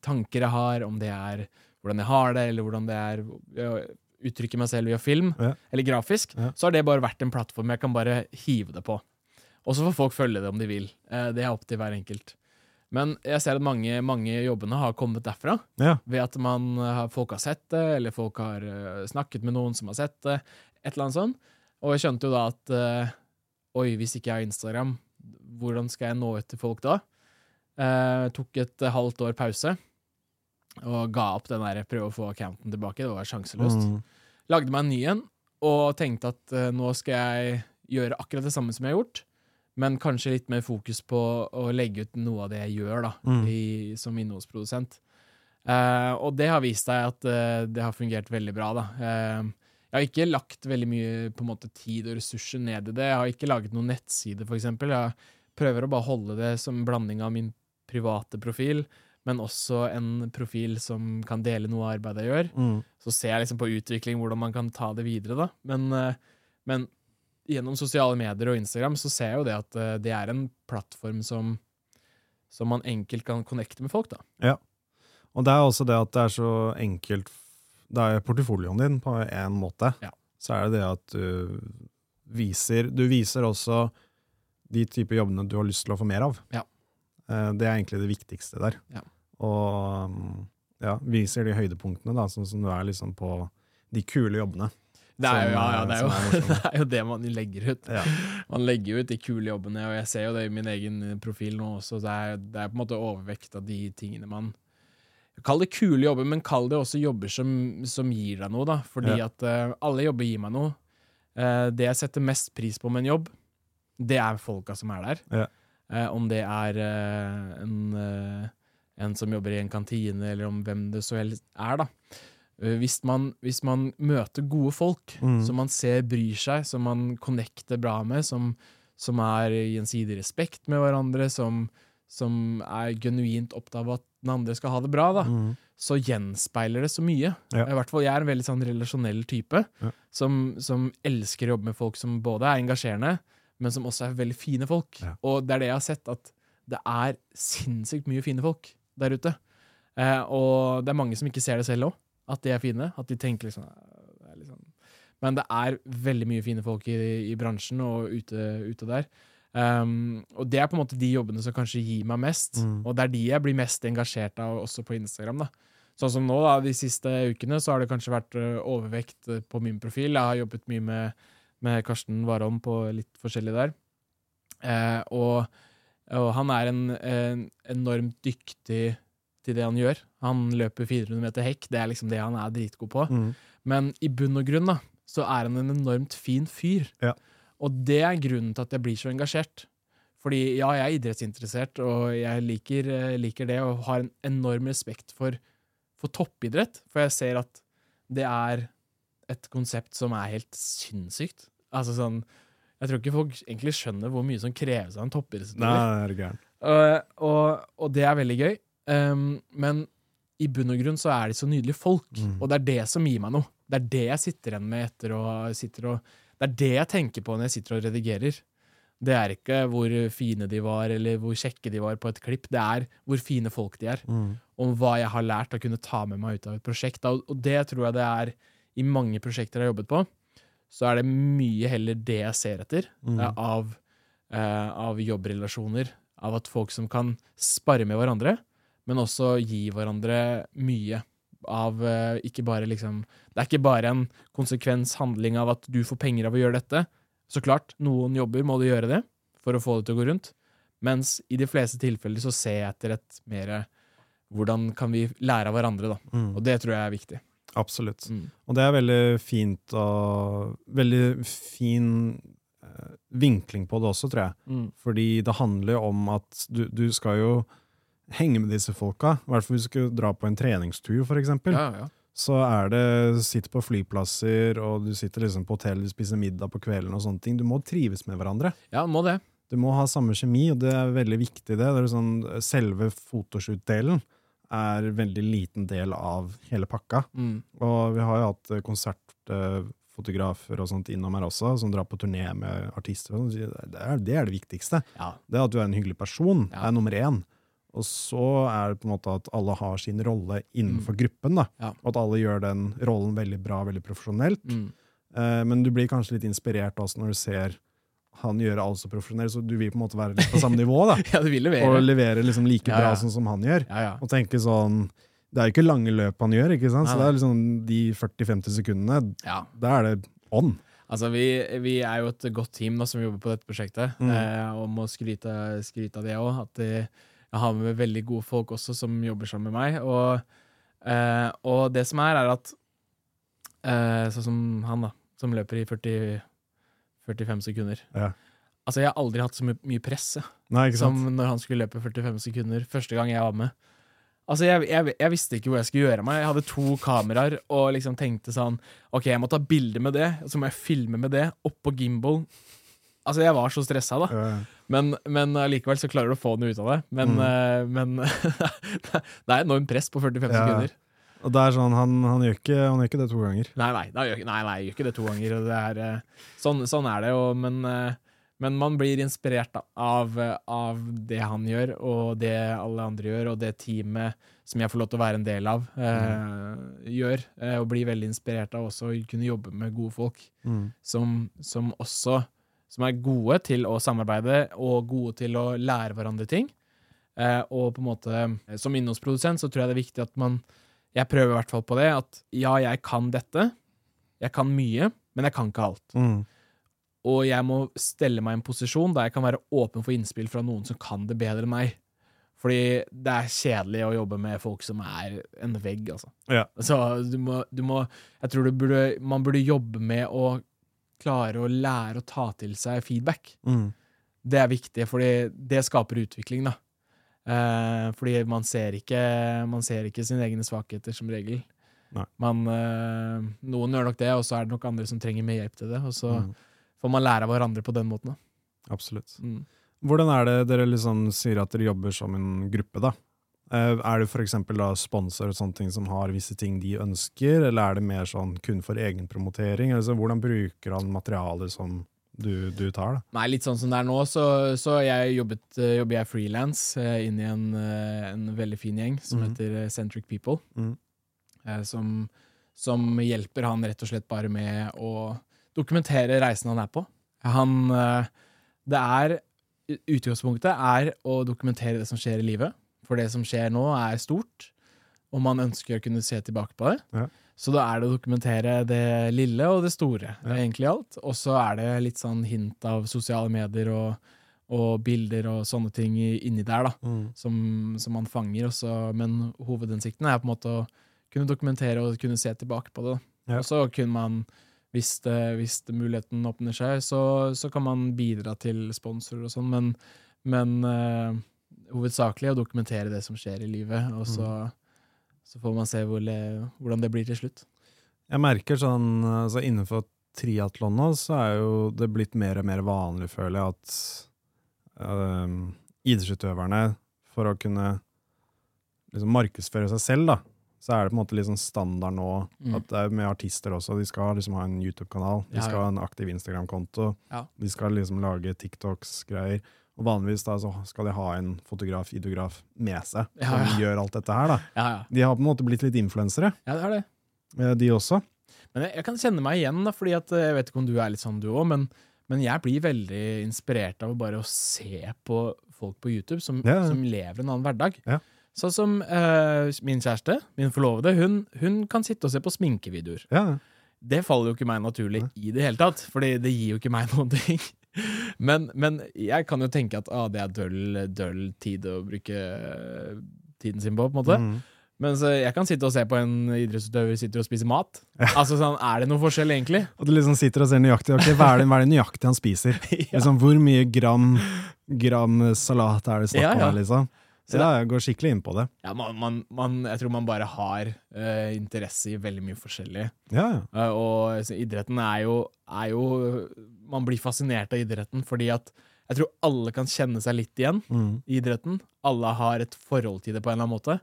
Speaker 1: tanker jeg har, om det er hvordan jeg har det, eller hvordan det er å uttrykke meg selv via film,
Speaker 2: Ja.
Speaker 1: eller grafisk,
Speaker 2: Ja.
Speaker 1: så har det bare vært en plattform jeg kan bare hive det på. Og så får folk følge det om de vil. Det er opp til hver enkelt. Men jeg ser at mange, mange jobbene har kommet derfra
Speaker 2: Ja.
Speaker 1: ved at man, folk har sett det, eller folk har eh, snakket med noen som har sett det, et eller annet sånt. Og jeg skjønte jo da at eh, oi, hvis ikke jeg har Instagram, hvordan skal jeg nå ut til folk da? Eh, tok et halvt år pause og ga opp den der prøve å få accounten tilbake. Det var sjanseløst.
Speaker 2: Mm.
Speaker 1: Lagde meg en ny en og tenkte at eh, nå skal jeg gjøre akkurat det samme som jeg har gjort, men kanskje litt mer fokus på å legge ut noe av det jeg gjør da,
Speaker 2: Mm.
Speaker 1: i, som innholdsprodusent. Eh, og det har vist seg at eh, det har fungert veldig bra. Da. Eh, jeg har ikke lagt veldig mye på en måte, tid og ressurser ned i det. Jeg har ikke laget noen nettside, f.eks. Jeg prøver å bare holde det som en blanding av min private profil, men også en profil som kan dele noe av arbeidet jeg gjør
Speaker 2: Mm.
Speaker 1: så ser jeg liksom på utvikling, hvordan man kan ta det videre, da. Men, men gjennom sosiale medier og Instagram så ser jeg jo det at uh, det er en plattform som, som man enkelt kan connecte med folk, da.
Speaker 2: Og det er også det at det er så enkelt Det er portefolioen din på en måte.
Speaker 1: Ja.
Speaker 2: Så er det det at du viser Du viser også de typer jobbene du har lyst til å få mer av.
Speaker 1: Ja.
Speaker 2: Eh, Det er egentlig det viktigste der.
Speaker 1: Ja.
Speaker 2: Og mm, ja, viser de høydepunktene, da, sånn som du er liksom på de kule jobbene.
Speaker 1: Det er jo, ja, ja,
Speaker 2: eh,
Speaker 1: det er jo,
Speaker 2: er
Speaker 1: det er jo det man legger ut.
Speaker 2: Ja.
Speaker 1: Man legger ut de kule jobbene, og jeg ser jo det i min egen profil nå også. Det er, det er på en måte overvekt av de tingene man Kall det kule jobber, men kall det også jobber som, som gir deg noe, da. Fordi
Speaker 2: Ja.
Speaker 1: at uh, alle jobber gir meg noe. Uh, det jeg setter mest pris på med en jobb, det er folka som er der.
Speaker 2: Ja.
Speaker 1: Eh, om det er eh, en, eh, en som jobber i en kantine, eller om hvem det så helst er, da. Eh, Hvis man, hvis man møter gode folk,
Speaker 2: Mm.
Speaker 1: som man ser bryr seg, som man connecter bra med, som, som er gjensidig respekt med hverandre, som, som er genuint opptatt av at den andre skal ha det bra, da,
Speaker 2: Mm.
Speaker 1: så gjenspeiler det så mye.
Speaker 2: Ja.
Speaker 1: I hvert fall Jeg er en veldig sånn relasjonell type,
Speaker 2: Ja.
Speaker 1: som, som elsker å jobbe med folk som både er engasjerende, men som også er veldig fine folk.
Speaker 2: Ja.
Speaker 1: Og det er det jeg har sett, at det er sinnssykt mye fine folk der ute. Eh, og det er mange som ikke ser det selv òg, at de er fine. At de tenker liksom, «Øh, det liksom Men det er veldig mye fine folk i, i bransjen og ute, ute der. Um, og det er på en måte de jobbene som kanskje gir meg mest,
Speaker 2: Mm.
Speaker 1: og det er de jeg blir mest engasjert av også på Instagram. da. Sånn som nå, da, de siste ukene, så har det kanskje vært overvekt på min profil. Jeg har jobbet mye med, med Karsten Warholm på litt forskjellig der. Eh, og, og han er en, en enormt dyktig til det han gjør. Han løper 400 meter hekk, det er liksom det han er dritgod på.
Speaker 2: Mm.
Speaker 1: Men i bunn og grunn da, så er han en enormt fin fyr.
Speaker 2: Ja.
Speaker 1: Og det er grunnen til at jeg blir så engasjert. Fordi ja, jeg er idrettsinteressert, og jeg liker, eh, liker det, og har en enorm respekt for, for toppidrett. For jeg ser at det er et konsept som er helt sinnssykt. Altså sånn Jeg tror ikke folk egentlig skjønner hvor mye som kreves av en toppidrettsutøver.
Speaker 2: er.
Speaker 1: Og, og, og det er veldig gøy. Um, men i bunn og grunn så er de så nydelige folk,
Speaker 2: Mm.
Speaker 1: og det er det som gir meg noe. Det er det jeg sitter igjen med etter å sitter og Det er det jeg tenker på når jeg sitter og redigerer. Det er ikke hvor fine de var, eller hvor kjekke de var på et klipp. Det er hvor fine folk de er,
Speaker 2: Mm.
Speaker 1: og hva jeg har lært å kunne ta med meg ut av et prosjekt. Og det tror jeg det er i mange prosjekter jeg har jobbet på. Så er det mye heller det jeg ser etter
Speaker 2: Mm.
Speaker 1: eh, av, eh, av jobbrelasjoner. Av at folk som kan spare med hverandre, men også gi hverandre mye. Av eh, ikke bare liksom Det er ikke bare en konsekvens handling av at du får penger av å gjøre dette. Så klart, noen jobber må du gjøre det for å få det til å gå rundt. Mens i de fleste tilfeller så ser jeg etter et mer Hvordan kan vi lære av hverandre, da.
Speaker 2: Mm.
Speaker 1: Og det tror jeg er viktig.
Speaker 2: Absolutt.
Speaker 1: Mm.
Speaker 2: Og det er veldig fint og Veldig fin eh, vinkling på det også, tror jeg.
Speaker 1: Mm.
Speaker 2: Fordi det handler jo om at du, du skal jo henge med disse folka. I hvert fall hvis du skulle dra på en treningstur, eksempel.
Speaker 1: Ja, ja.
Speaker 2: så er det sitter på flyplasser, og du sitter liksom på hotell, du spiser middag på kvelden og sånne ting. Du må trives med hverandre.
Speaker 1: Ja, må det.
Speaker 2: Du må ha samme kjemi, og det er veldig viktig. det. det sånn, selve fotoshoot-delen er en veldig liten del av hele pakka.
Speaker 1: Mm.
Speaker 2: Og vi har jo hatt eh, konsertfotografer og sånt innom her også, som drar på turné med artister. og. Det er, det er det viktigste.
Speaker 1: Ja.
Speaker 2: Det er at du er en hyggelig person,
Speaker 1: Ja.
Speaker 2: er nummer én. Og så er det på en måte at alle har sin rolle innenfor gruppen. da.
Speaker 1: Mm. Ja.
Speaker 2: Og at alle gjør den rollen veldig bra, veldig profesjonelt.
Speaker 1: Mm.
Speaker 2: Eh, men du blir kanskje litt inspirert også når du ser han gjøre alt så profesjonelt, så du vil på en måte være litt på samme nivå. da.
Speaker 1: ja, du vil levere.
Speaker 2: Og levere liksom like
Speaker 1: Ja,
Speaker 2: bra sånn som han gjør.
Speaker 1: Ja, ja.
Speaker 2: Og tenke sånn Det er jo ikke lange løp han gjør, ikke sant? Så det er liksom de 40-50 sekundene,
Speaker 1: ja.
Speaker 2: da er det on.
Speaker 1: Altså, vi, vi er jo et godt team da, som jobber på dette prosjektet,
Speaker 2: Mm.
Speaker 1: eh, og må skryte, skryte av det òg. At de, jeg har med veldig gode folk også som jobber sammen med meg. Og, eh, og det som er, er at eh, Sånn som han, da, som løper i 40, 45 sekunder.
Speaker 2: Ja.
Speaker 1: Altså, jeg har aldri hatt så my mye press
Speaker 2: Nei,
Speaker 1: som når han skulle løpe 45 sekunder første gang jeg var med. Altså, jeg, jeg, jeg visste ikke hvor jeg skulle gjøre meg. Jeg hadde to kameraer og liksom tenkte sånn OK, jeg må ta bilde med det, så må jeg filme med det, oppå gimbal. Altså, jeg var så stressa, da.
Speaker 2: Ja, ja.
Speaker 1: Men, men likevel så klarer du å få noe ut av det. Men,
Speaker 2: Mm.
Speaker 1: eh, men det er enormt press på 45
Speaker 2: Ja.
Speaker 1: sekunder.
Speaker 2: Og det er sånn, han, han, gjør ikke, han gjør ikke det to ganger.
Speaker 1: Nei, nei, gjør, nei, nei, gjør ikke det to ganger. Det er, eh, sånn, sånn er det jo, men, eh, men man blir inspirert av, av det han gjør, og det alle andre gjør, og det teamet som jeg får lov til å være en del av, eh, gjør. Og blir veldig inspirert av også å kunne jobbe med gode folk
Speaker 2: Mm.
Speaker 1: som, som også som er gode til å samarbeide og gode til å lære hverandre ting. Eh, og på en måte, eh, som innholdsprodusent så tror jeg det er viktig at man Jeg prøver i hvert fall på det, at ja, jeg kan dette. Jeg kan mye, men jeg kan ikke alt.
Speaker 2: Mm.
Speaker 1: Og jeg må stelle meg i en posisjon der jeg kan være åpen for innspill fra noen som kan det bedre enn meg. Fordi det er kjedelig å jobbe med folk som er en vegg, altså.
Speaker 2: Ja.
Speaker 1: Så du må, du må Jeg tror du burde, man burde jobbe med å klare å lære å ta til seg feedback.
Speaker 2: Mm.
Speaker 1: Det er viktig, fordi det skaper utvikling, da. Eh, fordi man ser ikke Man ser ikke sine egne svakheter, som regel. Man, eh, noen gjør nok det, og så er det nok andre som trenger mer hjelp til det. Og så
Speaker 2: Mm.
Speaker 1: får man lære av hverandre på den måten. Da.
Speaker 2: Absolutt.
Speaker 1: Mm.
Speaker 2: Hvordan er det dere liksom sier at dere jobber som en gruppe, da? Eh, Er det f.eks. sponsor og sånne ting som har visse ting de ønsker, eller er det mer sånn kun for egenpromotering? Altså, hvordan bruker han materialet som du, du tar, da?
Speaker 1: Nei, litt sånn som det er nå, så, så jeg jobbet, eh, jobber jeg frilans eh, inn i en, en veldig fin gjeng som
Speaker 2: Mhm.
Speaker 1: heter Centric People. Eh, som, som hjelper han rett og slett bare med å dokumentere reisen han er på. Han Det er Utgangspunktet er å dokumentere det som skjer i livet. For det som skjer nå, er stort, og man ønsker å kunne se tilbake på det.
Speaker 2: Ja.
Speaker 1: Så da er det å dokumentere det lille og det store.
Speaker 2: Ja.
Speaker 1: egentlig alt. Og så er det litt sånn hint av sosiale medier og, og bilder og sånne ting inni der, da. Som, som man fanger. Også, men hovedhensikten er på en måte å kunne dokumentere og kunne se tilbake på det.
Speaker 2: Ja.
Speaker 1: Og så kunne man, hvis, det, hvis det muligheten åpner seg, så, så kan man bidra til sponsorer og sånn, men, men eh, hovedsakelig å dokumentere det som skjer i livet, og så, så får man se hvor, hvordan det blir til slutt.
Speaker 2: Jeg merker sånn, altså Innenfor triatlon nå, så er jo det blitt mer og mer vanlig, føler jeg, at øh, idrettsutøverne, for å kunne liksom markedsføre seg selv, da, så er det på en måte sånn standard nå
Speaker 1: Mm.
Speaker 2: at det er med artister også. De skal liksom ha en YouTube-kanal, de
Speaker 1: Ja,
Speaker 2: skal
Speaker 1: ja.
Speaker 2: ha en aktiv Instagram-konto,
Speaker 1: Ja.
Speaker 2: de skal liksom lage TikToks-greier. Og vanligvis da så skal de ha en fotograf, ideograf med seg,
Speaker 1: Ja,
Speaker 2: som
Speaker 1: ja.
Speaker 2: gjør alt dette her. da.
Speaker 1: Ja, ja.
Speaker 2: De har på en måte blitt litt influensere,
Speaker 1: ja det er det.
Speaker 2: eh, de også.
Speaker 1: Men jeg, jeg kan kjenne meg igjen, da, fordi at, eh, jeg vet ikke om du er litt sånn du òg, men, men jeg blir veldig inspirert av bare å se på folk på YouTube som,
Speaker 2: Ja, ja.
Speaker 1: som lever en annen hverdag.
Speaker 2: Ja.
Speaker 1: Sånn som uh, min kjæreste, min forlovede, hun, hun kan sitte og se på sminkevideoer.
Speaker 2: Ja,
Speaker 1: Det faller jo ikke meg naturlig i det hele tatt, Fordi det gir jo ikke meg noen ting. Men, men jeg kan jo tenke at ah, det er døll, døll tid å bruke eh, tiden sin på, på en måte.
Speaker 2: Mm.
Speaker 1: Men jeg kan sitte og se på en idrettsutøver sitter og spiser mat. Altså sånn, Er det noe forskjell, egentlig?
Speaker 2: Og du liksom sitter og ser nøyaktig ok, hva er det, hva er det nøyaktig han spiser.
Speaker 1: ja.
Speaker 2: Liksom, hvor mye gram, gram salat er det snakk om
Speaker 1: ja.
Speaker 2: liksom?
Speaker 1: Så
Speaker 2: ja, jeg går skikkelig inn på det.
Speaker 1: Ja, man, man, man, jeg tror man bare har uh, interesse i veldig mye forskjellig.
Speaker 2: Ja, ja.
Speaker 1: Eh, og idretten er jo, er jo Man blir fascinert av idretten fordi at jeg tror alle kan kjenne seg litt igjen
Speaker 2: Mm.
Speaker 1: i idretten. Alle har et forhold til det på en eller annen måte.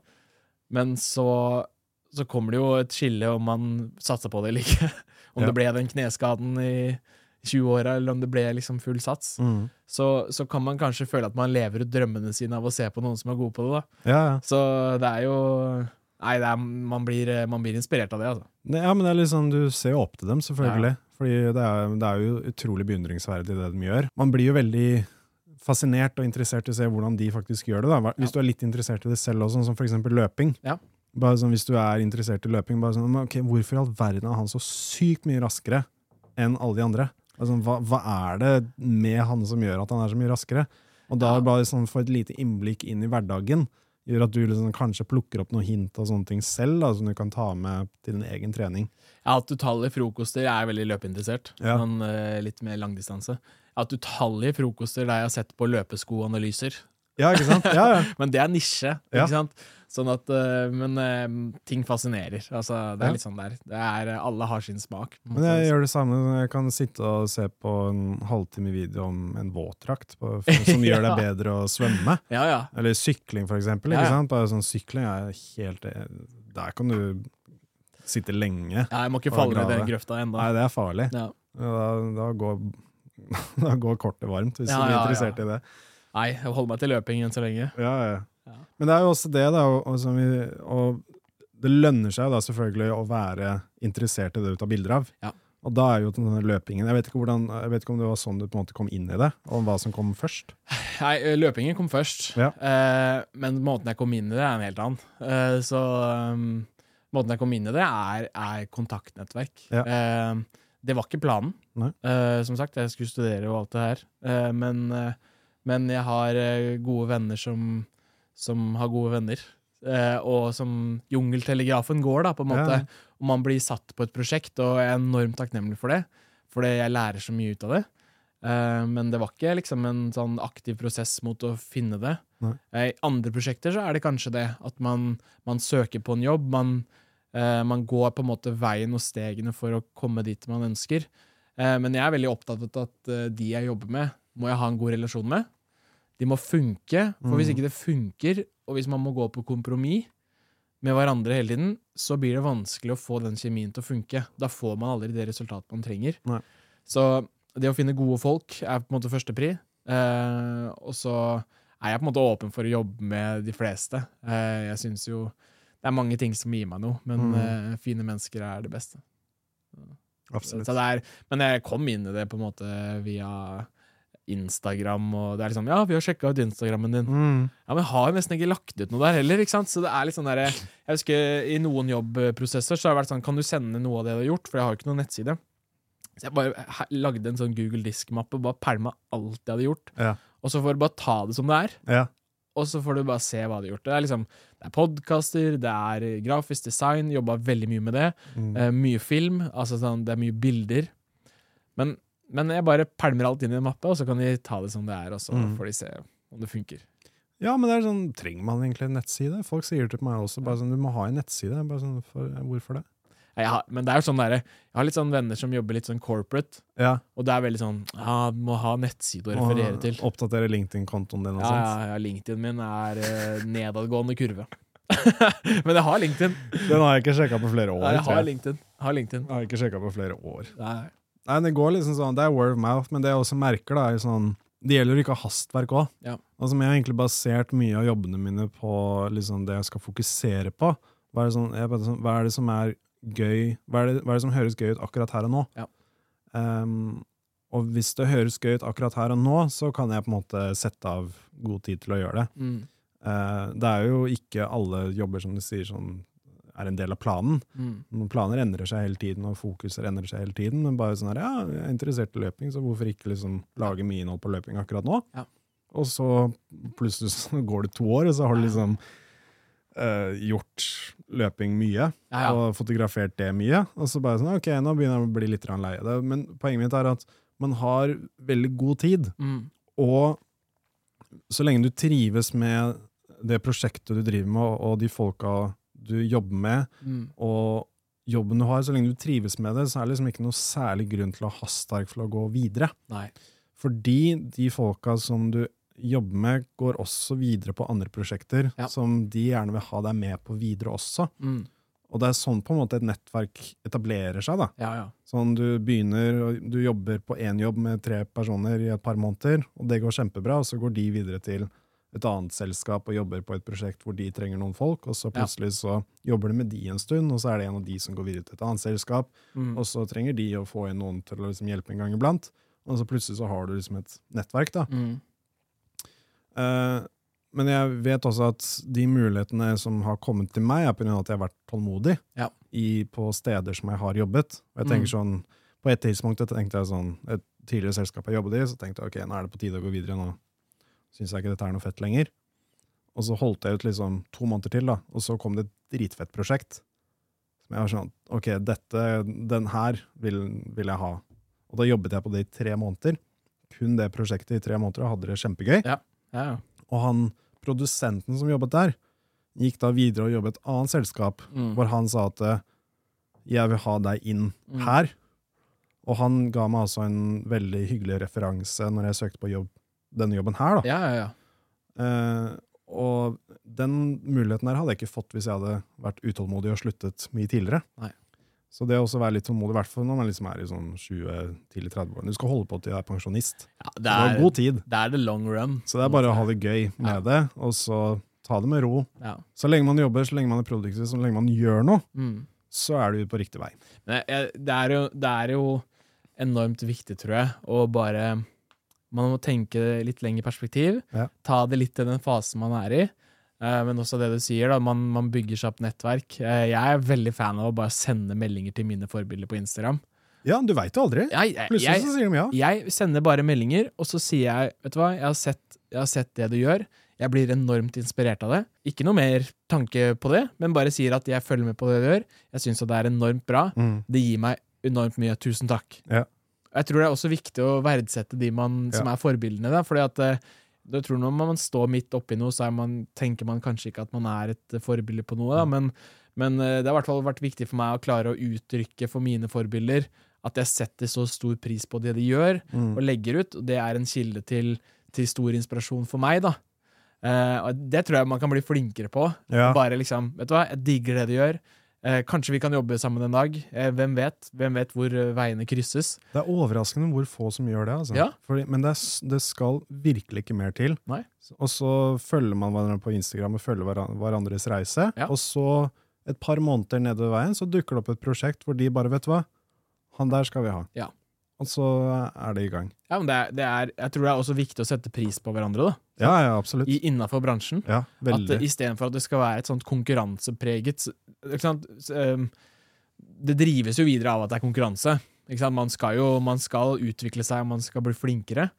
Speaker 1: Men så, så kommer det jo et skille om man satser på det eller ikke. Om det ble den kneskaden i 20-åra, eller om det ble liksom full sats.
Speaker 2: Mm.
Speaker 1: Så, så kan man kanskje føle at man lever ut drømmene sine av å se på noen som er gode på det. da.
Speaker 2: Ja, ja.
Speaker 1: Så det er jo Nei, det er, man, blir, man blir inspirert av det, altså.
Speaker 2: Ja, men det er sånn, Du ser jo opp til dem, selvfølgelig. Fordi det er, det er jo utrolig beundringsverdig, det de gjør. Man blir jo veldig fascinert og interessert i å se hvordan de faktisk gjør det. da. Hvis du er litt interessert i det selv også, som for eksempel løping.
Speaker 1: Ja.
Speaker 2: Bare sånn, Hvis du er interessert i løping, bare sånn, ok, hvorfor i all verden er han så sykt mye raskere enn alle de andre? Altså, hva, hva er det med han som gjør at han er så mye raskere? Og da bare sånn få et lite innblikk inn i hverdagen gjør at du liksom kanskje plukker opp noen hint og sånne ting selv, da, som du kan ta med til din egen trening.
Speaker 1: Ja, At utallige frokoster. Jeg er veldig løpeinteressert.
Speaker 2: Ja.
Speaker 1: Men uh, litt mer langdistanse. At utallige frokoster der jeg har sett på løpeskoanalyser.
Speaker 2: Ja, ikke sant? Ja, ja.
Speaker 1: Men det er nisje, ikke sant? Sånn at, eh, men eh, ting fascinerer. Altså, det er litt sånn der. Det er, eh, alle har sin smak.
Speaker 2: Men jeg gjør det samme. Jeg kan sitte og se på en halvtime video om en våtdrakt som gjør deg bedre å svømme.
Speaker 1: Ja, ja.
Speaker 2: Eller sykling, for eksempel. Bare sånn Sykling er helt Der kan du sitte lenge.
Speaker 1: ja jeg må ikke falle ned i den grøfta ennå.
Speaker 2: Nei, det er farlig.
Speaker 1: Ja.
Speaker 2: Da, da, går, da går kortet varmt, hvis
Speaker 1: Ja,
Speaker 2: du er interessert i det.
Speaker 1: Nei, jeg holder meg til løping enn så lenge.
Speaker 2: Ja, ja.
Speaker 1: Ja.
Speaker 2: Men det er jo også det, da. Og, og, vi, og det lønner seg da selvfølgelig å være interessert i det du tar bilder av.
Speaker 1: Ja.
Speaker 2: Og da er jo denne løpingen Jeg vet, ikke hvordan, jeg vet ikke om det var sånn du på en måte kom inn i det, og hva som kom først.
Speaker 1: Nei, eh, løpingen kom først,
Speaker 2: Ja.
Speaker 1: eh, men måten jeg kom inn i det, er en helt annen. Eh, så um, måten jeg kom inn i det, er, er kontaktnettverk.
Speaker 2: Ja.
Speaker 1: Eh, det var ikke planen. Eh, som sagt, jeg skulle studere og alt det her. Eh, men, men jeg har gode venner som, som har gode venner. Eh, og som jungeltelegrafen går, da, på en måte.
Speaker 2: Ja.
Speaker 1: Og man blir satt på et prosjekt, og jeg er enormt takknemlig for det. Fordi jeg lærer så mye ut av det. Eh, men det var ikke liksom en sånn aktiv prosess mot å finne det. Eh, I andre prosjekter så er det kanskje det at man, man søker på en jobb. Man, eh, man går på en måte veien og stegene for å komme dit man ønsker. Eh, men jeg er veldig opptatt av at eh, de jeg jobber med, må jeg ha en god relasjon med. De må funke, for hvis
Speaker 2: Mm.
Speaker 1: ikke det funker, og hvis man må gå på kompromiss med hverandre hele tiden, så blir det vanskelig å få den kjemien til å funke. Da får man aldri det resultatet man trenger.
Speaker 2: Nei.
Speaker 1: Så det å finne gode folk er på en måte førstepri. Eh, og så er jeg på en måte åpen for å jobbe med de fleste. Eh, jeg syns jo det er mange ting som gir meg noe, men
Speaker 2: Mm.
Speaker 1: eh, fine mennesker er det beste. Så
Speaker 2: Absolutt.
Speaker 1: det er, men jeg kom inn i det på en måte via Instagram, og det er liksom Ja, vi har sjekka ut Instagrammen din.
Speaker 2: Mm.
Speaker 1: Ja, men jeg har jo nesten ikke lagt ut noe der heller, ikke sant? Så det er litt sånn der, Jeg husker i noen jobbprosesser så har det vært sånn Kan du sende noe av det du har gjort? For jeg har jo ikke noen nettside. Så jeg bare lagde en sånn Google Disk-mappe og bare pælma alt jeg hadde gjort.
Speaker 2: Ja.
Speaker 1: Og så får du bare ta det som det er,
Speaker 2: Ja.
Speaker 1: og så får du bare se hva du har gjort. Det er liksom Det er podkaster, det er grafisk design, jobba veldig mye med det.
Speaker 2: Mm.
Speaker 1: Eh, mye film, altså sånn, det er mye bilder. Men, men jeg bare pælmer alt inn i en mappe, og så kan de ta det som det er, og så
Speaker 2: Mm.
Speaker 1: får de se om det funker.
Speaker 2: ja, men det er sånn, trenger man egentlig en nettside? Folk sier til meg også bare sånn, du må ha en nettside. Bare sånn, for, hvorfor det?
Speaker 1: Jeg har, men det er jo sånn der, jeg har litt sånn venner som jobber litt sånn corporate,
Speaker 2: Ja,
Speaker 1: og det er veldig sånn Ja, du må ha nettside å referere
Speaker 2: og
Speaker 1: til.
Speaker 2: Oppdatere LinkedIn-kontoen din og
Speaker 1: Ja,
Speaker 2: sånt.
Speaker 1: ja, ja, LinkedIn min er eh, nedadgående kurve. men jeg har LinkedIn.
Speaker 2: Den har jeg ikke sjekka på flere år.
Speaker 1: Nei, jeg har. LinkedIn. Har LinkedIn.
Speaker 2: Jeg har ikke sjekka på flere år.
Speaker 1: Nei.
Speaker 2: Nei, det går liksom sånn, det er word of mouth, men det jeg også merker da, er jo sånn, det gjelder jo ikke å ha hastverk også.
Speaker 1: Ja.
Speaker 2: Altså, jeg har egentlig basert mye av jobbene mine på liksom det jeg skal fokusere på. Hva er sånn, jeg hva er det som er gøy, hva er det, hva er det som høres gøy ut akkurat her og nå?
Speaker 1: Ja.
Speaker 2: Um, og hvis det høres gøy ut akkurat her og nå, så kan jeg på en måte sette av god tid til å gjøre det.
Speaker 1: Mm.
Speaker 2: Uh, det er jo ikke alle jobber som du sier sånn, er en del av planen.
Speaker 1: Mm.
Speaker 2: Planer endrer seg hele tiden, og fokuser endrer seg hele tiden. Men bare sånn her, ja, jeg er interessert i løping, så hvorfor ikke liksom lage mye innhold på løping akkurat nå?
Speaker 1: Ja.
Speaker 2: Og så plutselig så går det to år, og så har du liksom eh, gjort løping mye,
Speaker 1: Ja, ja.
Speaker 2: og fotografert det mye. Og så bare sånn, ok, nå begynner jeg å bli litt lei av det. Men poenget mitt er at man har veldig god tid,
Speaker 1: Mm.
Speaker 2: og så lenge du trives med det prosjektet du driver med, og de folka du jobber med,
Speaker 1: Mm.
Speaker 2: og jobben du har, så lenge du trives med det, så er det liksom ikke noe særlig grunn til å ha hastverk for å gå videre.
Speaker 1: Nei.
Speaker 2: Fordi de folka som du jobber med, går også videre på andre prosjekter,
Speaker 1: Ja.
Speaker 2: som de gjerne vil ha deg med på videre også.
Speaker 1: Mm.
Speaker 2: Og det er sånn på en måte et nettverk etablerer seg. da.
Speaker 1: Ja, ja.
Speaker 2: Sånn Du begynner, du jobber på én jobb med tre personer i et par måneder, og det går kjempebra, og så går de videre til et annet selskap og jobber på et prosjekt hvor de trenger noen folk, og så plutselig så jobber de med de en stund, og så er det en av de som går videre til et annet selskap,
Speaker 1: Mm.
Speaker 2: og så trenger de å få inn noen til å liksom hjelpe en gang iblant, og så plutselig så har du liksom et nettverk. da.
Speaker 1: Mm.
Speaker 2: Uh, men jeg vet også at de mulighetene som har kommet til meg, er av at jeg har vært tålmodig
Speaker 1: Ja.
Speaker 2: i, på steder som jeg har jobbet. Og jeg tenker
Speaker 1: Mm.
Speaker 2: sånn, På et tidspunkt tenkte jeg sånn, et tidligere selskap jeg jobbet i, så tenkte jeg ok, nå er det på tide å gå videre. Nå syns jeg ikke dette er noe fett lenger. Og så holdt jeg ut liksom to måneder til, da, og så kom det et dritfett prosjekt. Som jeg var sånn, ok, dette, den her vil, vil jeg ha. Og da jobbet jeg på det i tre måneder. Kun det prosjektet i tre måneder, og hadde det kjempegøy.
Speaker 1: Ja, ja.
Speaker 2: Og han produsenten som jobbet der, gikk da videre og jobbet i et annet selskap,
Speaker 1: Mm.
Speaker 2: hvor han sa at eh, jeg vil ha deg inn
Speaker 1: Mm.
Speaker 2: her. Og han ga meg altså en veldig hyggelig referanse når jeg søkte på jobb, denne jobben her. da.
Speaker 1: ja, ja, ja.
Speaker 2: Eh, og den muligheten her hadde jeg ikke fått hvis jeg hadde vært utålmodig og sluttet mye tidligere.
Speaker 1: Nei.
Speaker 2: Så det å også være litt tålmodig, i hvert fall når man liksom er i sånn 20-30-årene. Du skal holde på til du er pensjonist.
Speaker 1: ja
Speaker 2: Du
Speaker 1: det,
Speaker 2: har
Speaker 1: er,
Speaker 2: god tid.
Speaker 1: det er the long run.
Speaker 2: Så det er bare å ha det gøy med
Speaker 1: Ja.
Speaker 2: det, og så ta det med ro.
Speaker 1: Ja.
Speaker 2: Så lenge man jobber, så lenge man er produktiv, så lenge man gjør noe,
Speaker 1: Mm.
Speaker 2: så er du på riktig vei.
Speaker 1: Men det, er jo, det er jo enormt viktig, tror jeg, å bare Man må tenke litt lengre perspektiv.
Speaker 2: Ja.
Speaker 1: Ta det litt i den fasen man er i. Eh, men også det du sier, da, man, man bygger seg opp nettverk. Eh, jeg er veldig fan av å bare sende meldinger til mine forbilder på Instagram.
Speaker 2: Ja, du veit jo aldri.
Speaker 1: Jeg, jeg,
Speaker 2: Plutselig
Speaker 1: jeg,
Speaker 2: så sier de ja.
Speaker 1: jeg sender bare meldinger, og så sier jeg Vet du hva, jeg har sett, jeg har sett det du gjør. Jeg blir enormt inspirert av det. Ikke noe mer tanke på det, men bare sier at jeg følger med på det du gjør. Jeg syns det er enormt bra.
Speaker 2: Mm.
Speaker 1: Det gir meg enormt mye. Tusen takk.
Speaker 2: Ja.
Speaker 1: Jeg tror det er også viktig å verdsette de man, som
Speaker 2: Ja.
Speaker 1: er forbildene. Da, fordi at eh, jeg tror Når man står midt oppi noe, så er man, tenker man kanskje ikke at man er et eh, forbilde på noe. Da, men, men eh, det har i hvert fall vært viktig for meg å klare å uttrykke for mine forbilder at jeg setter så stor pris på det de gjør
Speaker 2: Mm.
Speaker 1: og legger ut. Og det er en kilde til, til stor inspirasjon for meg. da. Eh, det tror jeg man kan bli flinkere på.
Speaker 2: Ja.
Speaker 1: Bare liksom, vet du hva, jeg digger det du gjør. Eh, kanskje vi kan jobbe sammen en dag. Eh, hvem vet? Hvem vet hvor eh, veiene krysses?
Speaker 2: Det er overraskende hvor få som gjør det. Altså.
Speaker 1: Ja.
Speaker 2: Fordi, men det, er, det skal virkelig ikke mer til.
Speaker 1: Nei.
Speaker 2: Og så følger man hverandre på Instagram og følger hverandres reise.
Speaker 1: Ja.
Speaker 2: Og så, et par måneder nedover veien, så dukker det opp et prosjekt hvor de bare Vet hva, han der skal vi ha.
Speaker 1: Ja.
Speaker 2: Og så er det i gang.
Speaker 1: Ja, men det er, det er, jeg tror det er også viktig å sette pris på hverandre da,
Speaker 2: Ja, ja, absolutt.
Speaker 1: i, innafor bransjen.
Speaker 2: Ja, veldig.
Speaker 1: At Istedenfor at det skal være et sånt konkurransepreget ikke sant? Ehm, Det drives jo videre av at det er konkurranse. Ikke sant? Man skal jo man skal utvikle seg, man skal bli flinkere.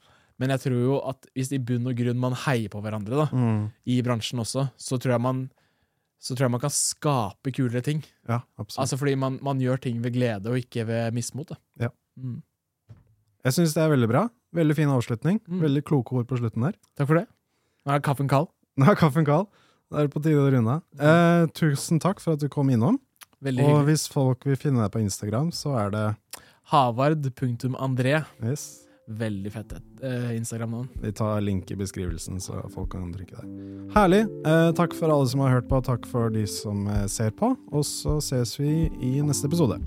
Speaker 1: Men jeg tror jo at hvis i bunn og grunn man heier på hverandre da,
Speaker 2: Mm.
Speaker 1: i bransjen også, så tror jeg man så tror jeg man kan skape kulere ting.
Speaker 2: Ja, absolutt.
Speaker 1: Altså fordi man, man gjør ting ved glede og ikke ved mismot. Da.
Speaker 2: Ja.
Speaker 1: Mm.
Speaker 2: Jeg syns det er veldig bra. Veldig fin avslutning.
Speaker 1: Mm.
Speaker 2: Veldig kloke ord på slutten der.
Speaker 1: Takk for det. Nå er kaffen kald.
Speaker 2: Nå er kaffen kald. Da er det på tide å runde av. Eh, tusen takk for at du kom innom.
Speaker 1: Veldig
Speaker 2: Og
Speaker 1: hyggelig.
Speaker 2: hvis folk vil finne deg på Instagram, så er det
Speaker 1: Havard.andré.
Speaker 2: yes,
Speaker 1: Veldig fett eh, Instagram-navn.
Speaker 2: Vi tar link i beskrivelsen, så folk kan trykke der. Herlig. Eh, takk for alle som har hørt på, takk for de som eh, ser på. Og så ses vi i neste episode.